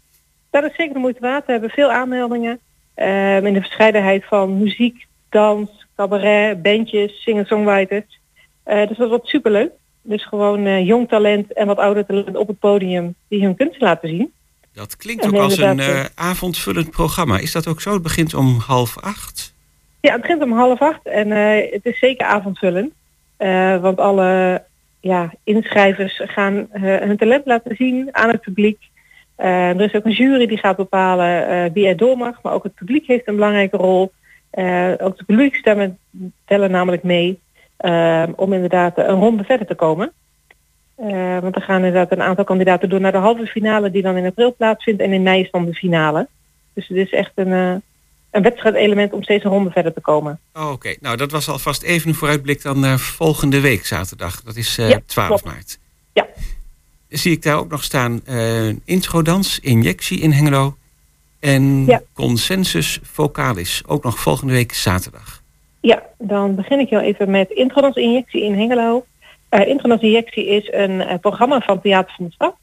Speaker 8: dat is zeker de moeite waard. We hebben veel aanmeldingen. ehm, in de verscheidenheid van muziek, dans, cabaret, bandjes, singer-songwriters. Dus dat wordt superleuk. Dus gewoon eh, jong talent en wat ouder talent op het podium die hun kunst laten zien.
Speaker 3: Dat klinkt
Speaker 8: En
Speaker 3: ook als een
Speaker 8: inderdaad,
Speaker 3: eh, avondvullend programma. Is dat ook zo? Het begint om half acht.
Speaker 8: Ja, het begint om half acht en eh, het is zeker avondvullend. Eh, want alle ja, inschrijvers gaan eh, hun talent laten zien aan het publiek. Eh, er is ook een jury die gaat bepalen eh, wie er door mag. Maar ook het publiek heeft een belangrijke rol. Eh, ook de publiekstemmen tellen namelijk mee. Eh, om inderdaad een ronde verder te komen. Eh, want er gaan inderdaad een aantal kandidaten door naar de halve finale die dan in april plaatsvindt. En in mei is dan de finale. Dus het is echt een, eh een wedstrijdelement om steeds een ronde verder te komen.
Speaker 3: Oh, Oké, nou dat was alvast even een vooruitblik dan naar volgende week zaterdag. Dat is eh,
Speaker 8: Ja,
Speaker 3: 12
Speaker 8: klopt.
Speaker 3: maart.
Speaker 8: Ja.
Speaker 3: Zie ik daar ook nog staan eh introdans, injectie in Hengelo en
Speaker 8: Ja.
Speaker 3: consensus vocalis. Ook nog volgende week zaterdag.
Speaker 8: Ja, dan begin ik heel even met Introdans Injectie in Hengelo. Eh Introdans Injectie is een eh, programma van Theater van de Stad.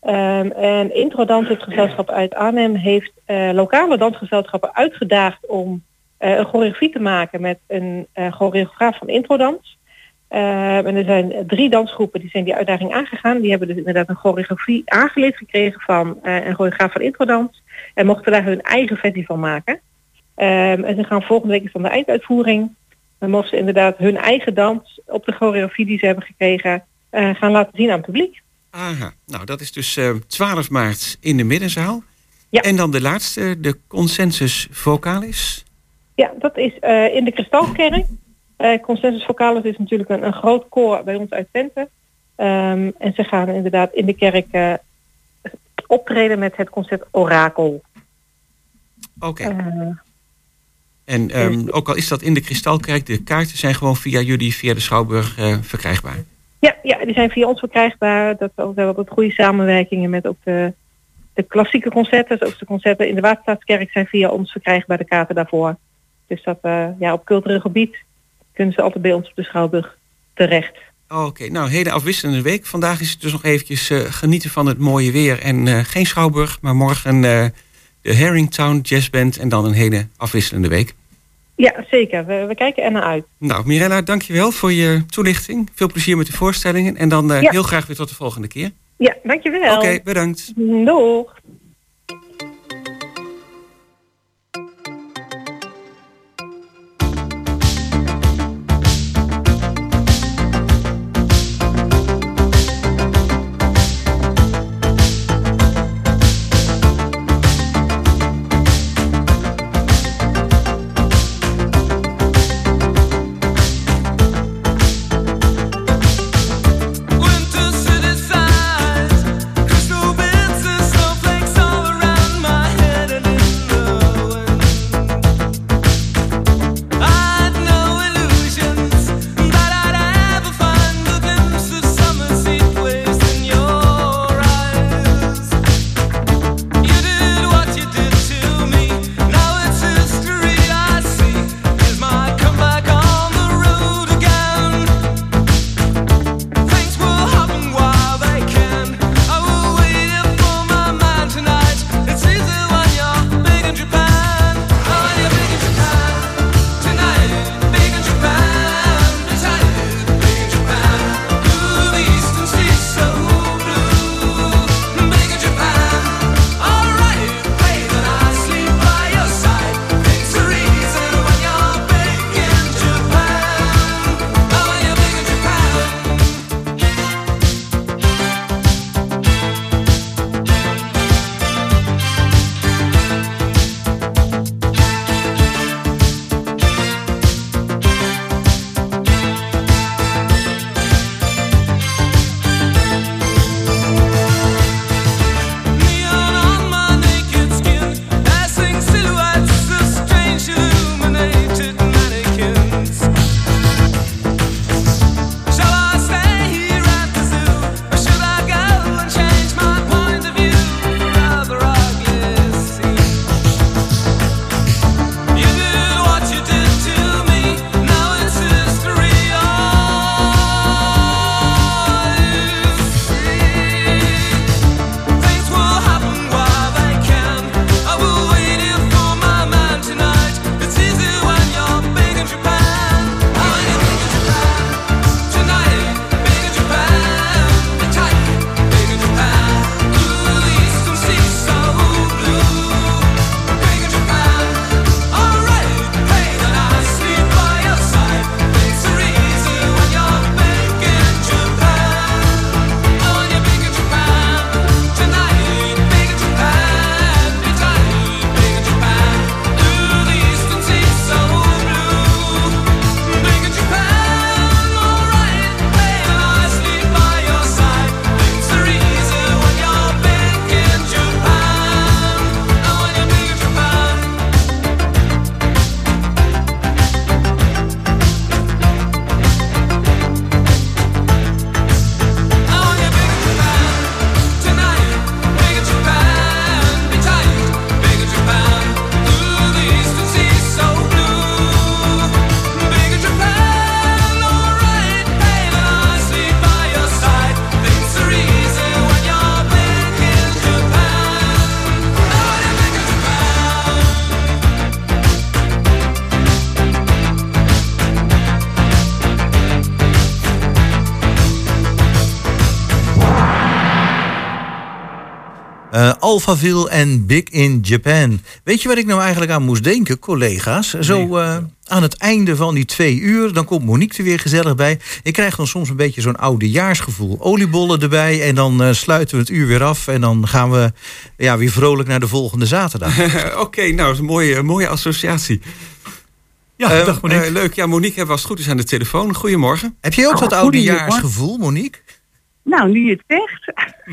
Speaker 8: Ehm, en Introdans, het gezelschap uit Arnhem, heeft eh, lokale dansgezelschappen uitgedaagd om eh, een choreografie te maken met een eh, choreograaf van Introdans. Ehm, en er zijn drie dansgroepen die zijn die uitdaging aangegaan. Die hebben dus inderdaad een choreografie aangeleerd gekregen van eh, een choreograaf van Introdans. En mochten daar hun eigen versie van maken. Ehm, en ze gaan volgende week dan de einduitvoering. Dan mogen ze inderdaad hun eigen dans op de choreografie die ze hebben gekregen eh, gaan laten zien aan het publiek.
Speaker 3: Aha, nou dat is dus eh 12 maart in de middenzaal.
Speaker 8: Ja.
Speaker 3: En dan de laatste, de consensus vocalis.
Speaker 8: Ja, dat is eh, in de Kristalkerk. Eh Consensus Vocalis is natuurlijk een, een groot koor bij ons uit Twente. Ehm, en ze gaan inderdaad in de kerk optreden met het concert Orakel.
Speaker 3: Oké. En ehm, ook al is dat in de Kristalkerk, de kaarten zijn gewoon via jullie, via de Schouwburg eh, verkrijgbaar.
Speaker 8: ja, ja, die zijn via ons verkrijgbaar. Dat we hebben ook goede samenwerkingen met ook de, de klassieke concerten. Dus ook de concerten in de Waterstaatskerk zijn via ons verkrijgbaar, de kaarten daarvoor. Dus dat eh, ja, op cultureel gebied kunnen ze altijd bij ons op de Schouwburg terecht.
Speaker 3: Oké, nou, hele afwisselende week. Vandaag is het dus nog eventjes eh, genieten van het mooie weer. En geen Schouwburg, maar morgen de Harringtown Jazzband. En dan een hele afwisselende week.
Speaker 8: Ja, zeker. We, we kijken er naar uit.
Speaker 3: Nou, Mirella, dankjewel voor je toelichting. Veel plezier met de voorstellingen. En dan eh,
Speaker 8: Ja.
Speaker 3: heel graag weer tot de volgende keer.
Speaker 8: Ja, dankjewel.
Speaker 3: Oké, bedankt.
Speaker 8: Doeg.
Speaker 5: Alphaville en Big in Japan. Weet je wat ik nou eigenlijk aan moest denken, collega's? Zo eh, aan het einde van die twee uur, dan komt Monique er weer gezellig bij. Ik krijg dan soms een beetje zo'n oudejaarsgevoel. Oliebollen erbij en dan eh, sluiten we het uur weer af. En dan gaan we ja, weer vrolijk naar de volgende zaterdag. [LAUGHS]
Speaker 3: Oké, nou, dat is een mooie, mooie associatie.
Speaker 4: Ja,
Speaker 3: Eh,
Speaker 4: dag Monique.
Speaker 3: leuk. Ja, Monique hebben we als het goed is aan de telefoon. Goedemorgen.
Speaker 5: Heb je ook dat
Speaker 9: Oh, goeie,
Speaker 5: oudejaarsgevoel, Monique?
Speaker 9: Nou, nu je het zegt.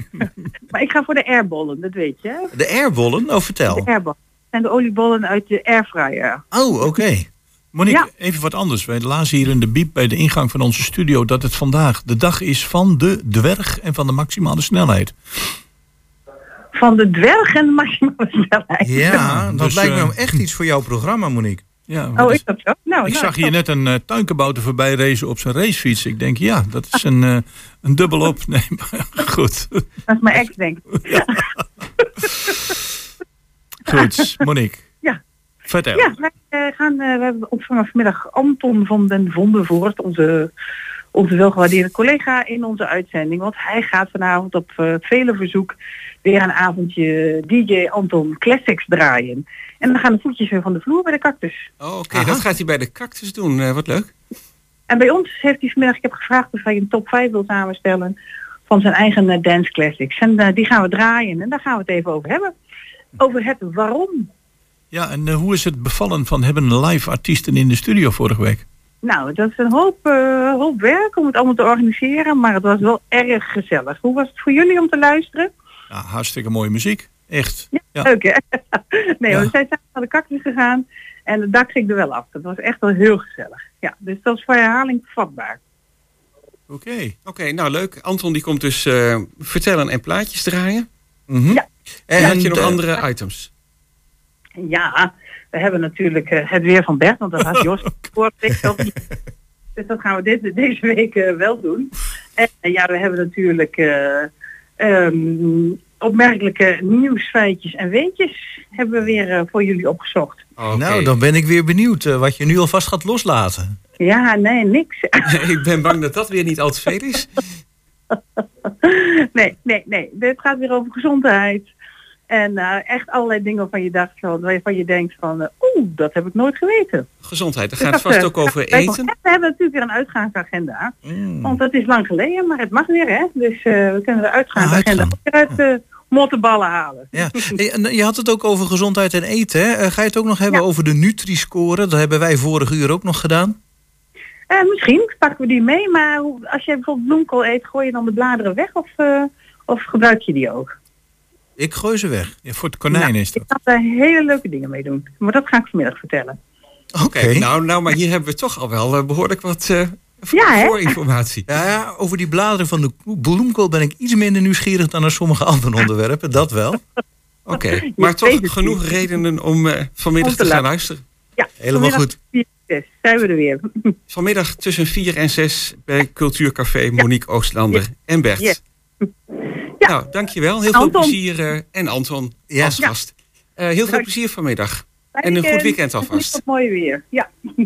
Speaker 9: [LAUGHS] maar ik ga voor de airbollen, dat weet je. hè?
Speaker 5: De airbollen? Oh, vertel.
Speaker 9: De airbollen. Zijn de oliebollen uit de airfryer.
Speaker 5: Oh, oké.
Speaker 4: Monique,
Speaker 9: ja.
Speaker 4: even wat anders. Wij lazen hier in de biep bij de ingang van onze studio dat het vandaag de dag is van de dwerg en van de maximale snelheid.
Speaker 9: Van de dwerg en de maximale snelheid.
Speaker 5: Ja, dat
Speaker 4: dus,
Speaker 5: lijkt me
Speaker 4: eh,
Speaker 5: nou echt iets voor jouw programma, Monique.
Speaker 4: Ja,
Speaker 9: Oh,
Speaker 4: is-
Speaker 9: dat zo? Nou,
Speaker 4: ik
Speaker 9: nou,
Speaker 4: zag hier net een uh, tuinkebouter voorbij racen op zijn racefiets. Ik denk, ja, dat is een, eh, een dubbel op. [LAUGHS] Nee, maar goed.
Speaker 9: Dat is mijn ex, denk ik.
Speaker 4: Goed, Monique.
Speaker 9: Ja.
Speaker 4: Vertel.
Speaker 9: Ja, wij eh, gaan, we hebben ontvangen vanmiddag Anton van den Vondenvoort, onze, onze welgewaardeerde collega in onze uitzending. Want hij gaat vanavond op eh, vele verzoek weer een avondje DJ Anton Classics draaien. En dan gaan de voetjes weer van de vloer bij de cactus.
Speaker 3: Oh, Oké, dat gaat hij bij de cactus doen. Eh, wat leuk.
Speaker 9: En bij ons heeft hij vanmiddag, ik heb gevraagd of hij een top 5 wil samenstellen van zijn eigen eh, dance classics. En die gaan we draaien en daar gaan we het even over hebben. Over het waarom.
Speaker 4: Ja, en hoe is het bevallen van hebben live artiesten in de studio vorige week?
Speaker 9: Nou, dat is een hoop, eh, hoop werk om het allemaal te organiseren, maar het was wel erg gezellig. Hoe was het voor jullie om te luisteren?
Speaker 4: Ja, hartstikke mooie muziek. Echt. Ja.
Speaker 9: Leuk hè? [LAUGHS] nee,
Speaker 4: Ja.
Speaker 9: we zijn samen naar de cactus gegaan en het dak ging er wel af. Dat was echt wel heel gezellig. Ja, dus dat is voor herhaling vatbaar.
Speaker 4: Oké.
Speaker 3: Oké, nou leuk. Anton die komt dus eh, vertellen en plaatjes draaien.
Speaker 5: Mhm.
Speaker 9: Ja.
Speaker 3: En had je nog
Speaker 5: eh,
Speaker 3: andere items?
Speaker 9: Ja, we hebben natuurlijk eh, het weer van Bert, want dat had [LAUGHS] Jos voor. Dus dat gaan we dit, deze week eh, wel doen. En eh, ja, we hebben natuurlijk eh, ehm, opmerkelijke nieuwsfeitjes en weetjes hebben we weer voor jullie opgezocht.
Speaker 5: Nou, dan ben ik weer benieuwd wat je nu alvast gaat loslaten.
Speaker 9: Ja, nee, niks. [LAUGHS]
Speaker 3: ik ben bang dat dat weer niet al te veel is. [LAUGHS]
Speaker 9: nee, nee, nee. Dit gaat weer over gezondheid. En eh, echt allerlei dingen waarvan je dacht van, waarvan je denkt van, eh, oeh, dat heb ik nooit geweten.
Speaker 3: Gezondheid, daar
Speaker 9: Dus
Speaker 3: gaat het vast
Speaker 9: eh,
Speaker 3: ook over eten.
Speaker 9: We hebben natuurlijk weer een uitgaansagenda.
Speaker 5: Mm.
Speaker 9: Want dat is lang geleden, maar het mag weer, hè? Dus we kunnen de uitgaansagenda
Speaker 5: Ah,
Speaker 9: ook weer uit de mottenballen halen.
Speaker 5: Ja. Je had het ook over gezondheid en eten. Hè? Ga je het ook nog hebben
Speaker 9: Ja.
Speaker 5: over de Nutri-score? Dat hebben wij vorige uur ook nog gedaan.
Speaker 9: Misschien pakken we die mee, maar als je bijvoorbeeld bloemkool eet, gooi je dan de bladeren weg of, of gebruik je die ook?
Speaker 5: Ik gooi ze weg.
Speaker 4: Ja, voor het konijn
Speaker 9: Nou,
Speaker 4: is dat.
Speaker 9: Ik kan daar hele leuke dingen mee doen. Maar dat ga ik vanmiddag vertellen.
Speaker 5: Oké.
Speaker 3: Nou, nou, maar hier hebben we toch al wel eh, behoorlijk wat eh
Speaker 9: Ja, hè?
Speaker 3: voorinformatie.
Speaker 5: Ja, ja, over die bladeren van de bloemkool ben ik iets minder nieuwsgierig dan naar sommige andere onderwerpen. Dat wel.
Speaker 3: Oké, maar toch genoeg
Speaker 9: niet.
Speaker 3: redenen om eh, vanmiddag
Speaker 9: Om te
Speaker 3: te gaan
Speaker 9: luisteren. Ja,
Speaker 5: Helemaal
Speaker 9: vanmiddag
Speaker 5: goed.
Speaker 9: vier uur zes zijn we er weer. [LAUGHS]
Speaker 3: Vanmiddag tussen 4 en 6 bij Cultuurcafé Monique Oostlander en Bert.
Speaker 9: Ja.
Speaker 3: Nou, dankjewel. Heel veel plezier. eh, en Anton
Speaker 5: Ja.
Speaker 3: als gast. Eh, heel veel plezier vanmiddag.
Speaker 9: Fijn
Speaker 3: En een goed
Speaker 9: weekend.
Speaker 3: weekend
Speaker 9: En
Speaker 3: alvast.
Speaker 9: Tot mooi weer. Ja. [LAUGHS]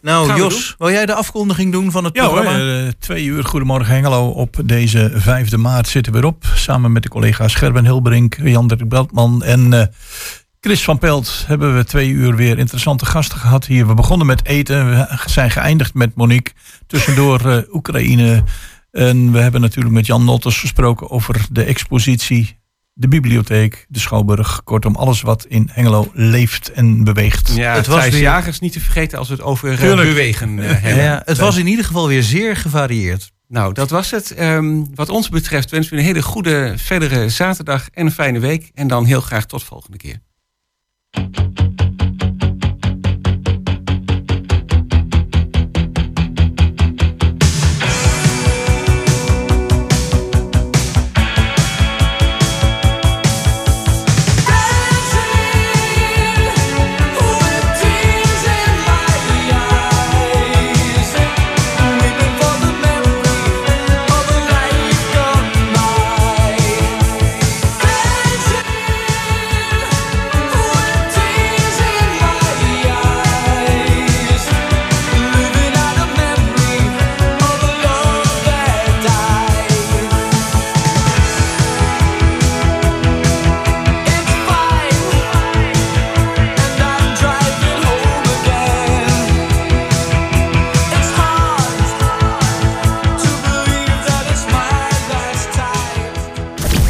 Speaker 5: Nou,
Speaker 3: Gaan
Speaker 5: Jos, wil jij de afkondiging doen van het
Speaker 4: Ja hoor,
Speaker 5: programma?
Speaker 4: eh, twee uur Goedemorgen Hengelo op deze 5e maart zitten we erop. Samen met de collega's Gerben Hilbrink, Jan-Dirk Beltman en eh, Chris van Pelt hebben we twee uur weer interessante gasten gehad hier. We begonnen met eten, we zijn geëindigd met Monique. Tussendoor eh, Oekraïne. En we hebben natuurlijk met Jan Notters gesproken over de expositie, de bibliotheek, de Schouwburg. Kortom, alles wat in Hengelo leeft en beweegt.
Speaker 3: Ja,
Speaker 5: Het
Speaker 3: was
Speaker 5: weer-
Speaker 3: Jagers niet te vergeten als we het over eh,
Speaker 4: Tuurlijk.
Speaker 3: bewegen eh, hebben.
Speaker 5: Ja, het was in ieder geval weer zeer gevarieerd.
Speaker 3: Nou, dat was het. Ehm, wat ons betreft wensen we een hele goede verdere zaterdag en een fijne week. En dan heel graag tot volgende keer.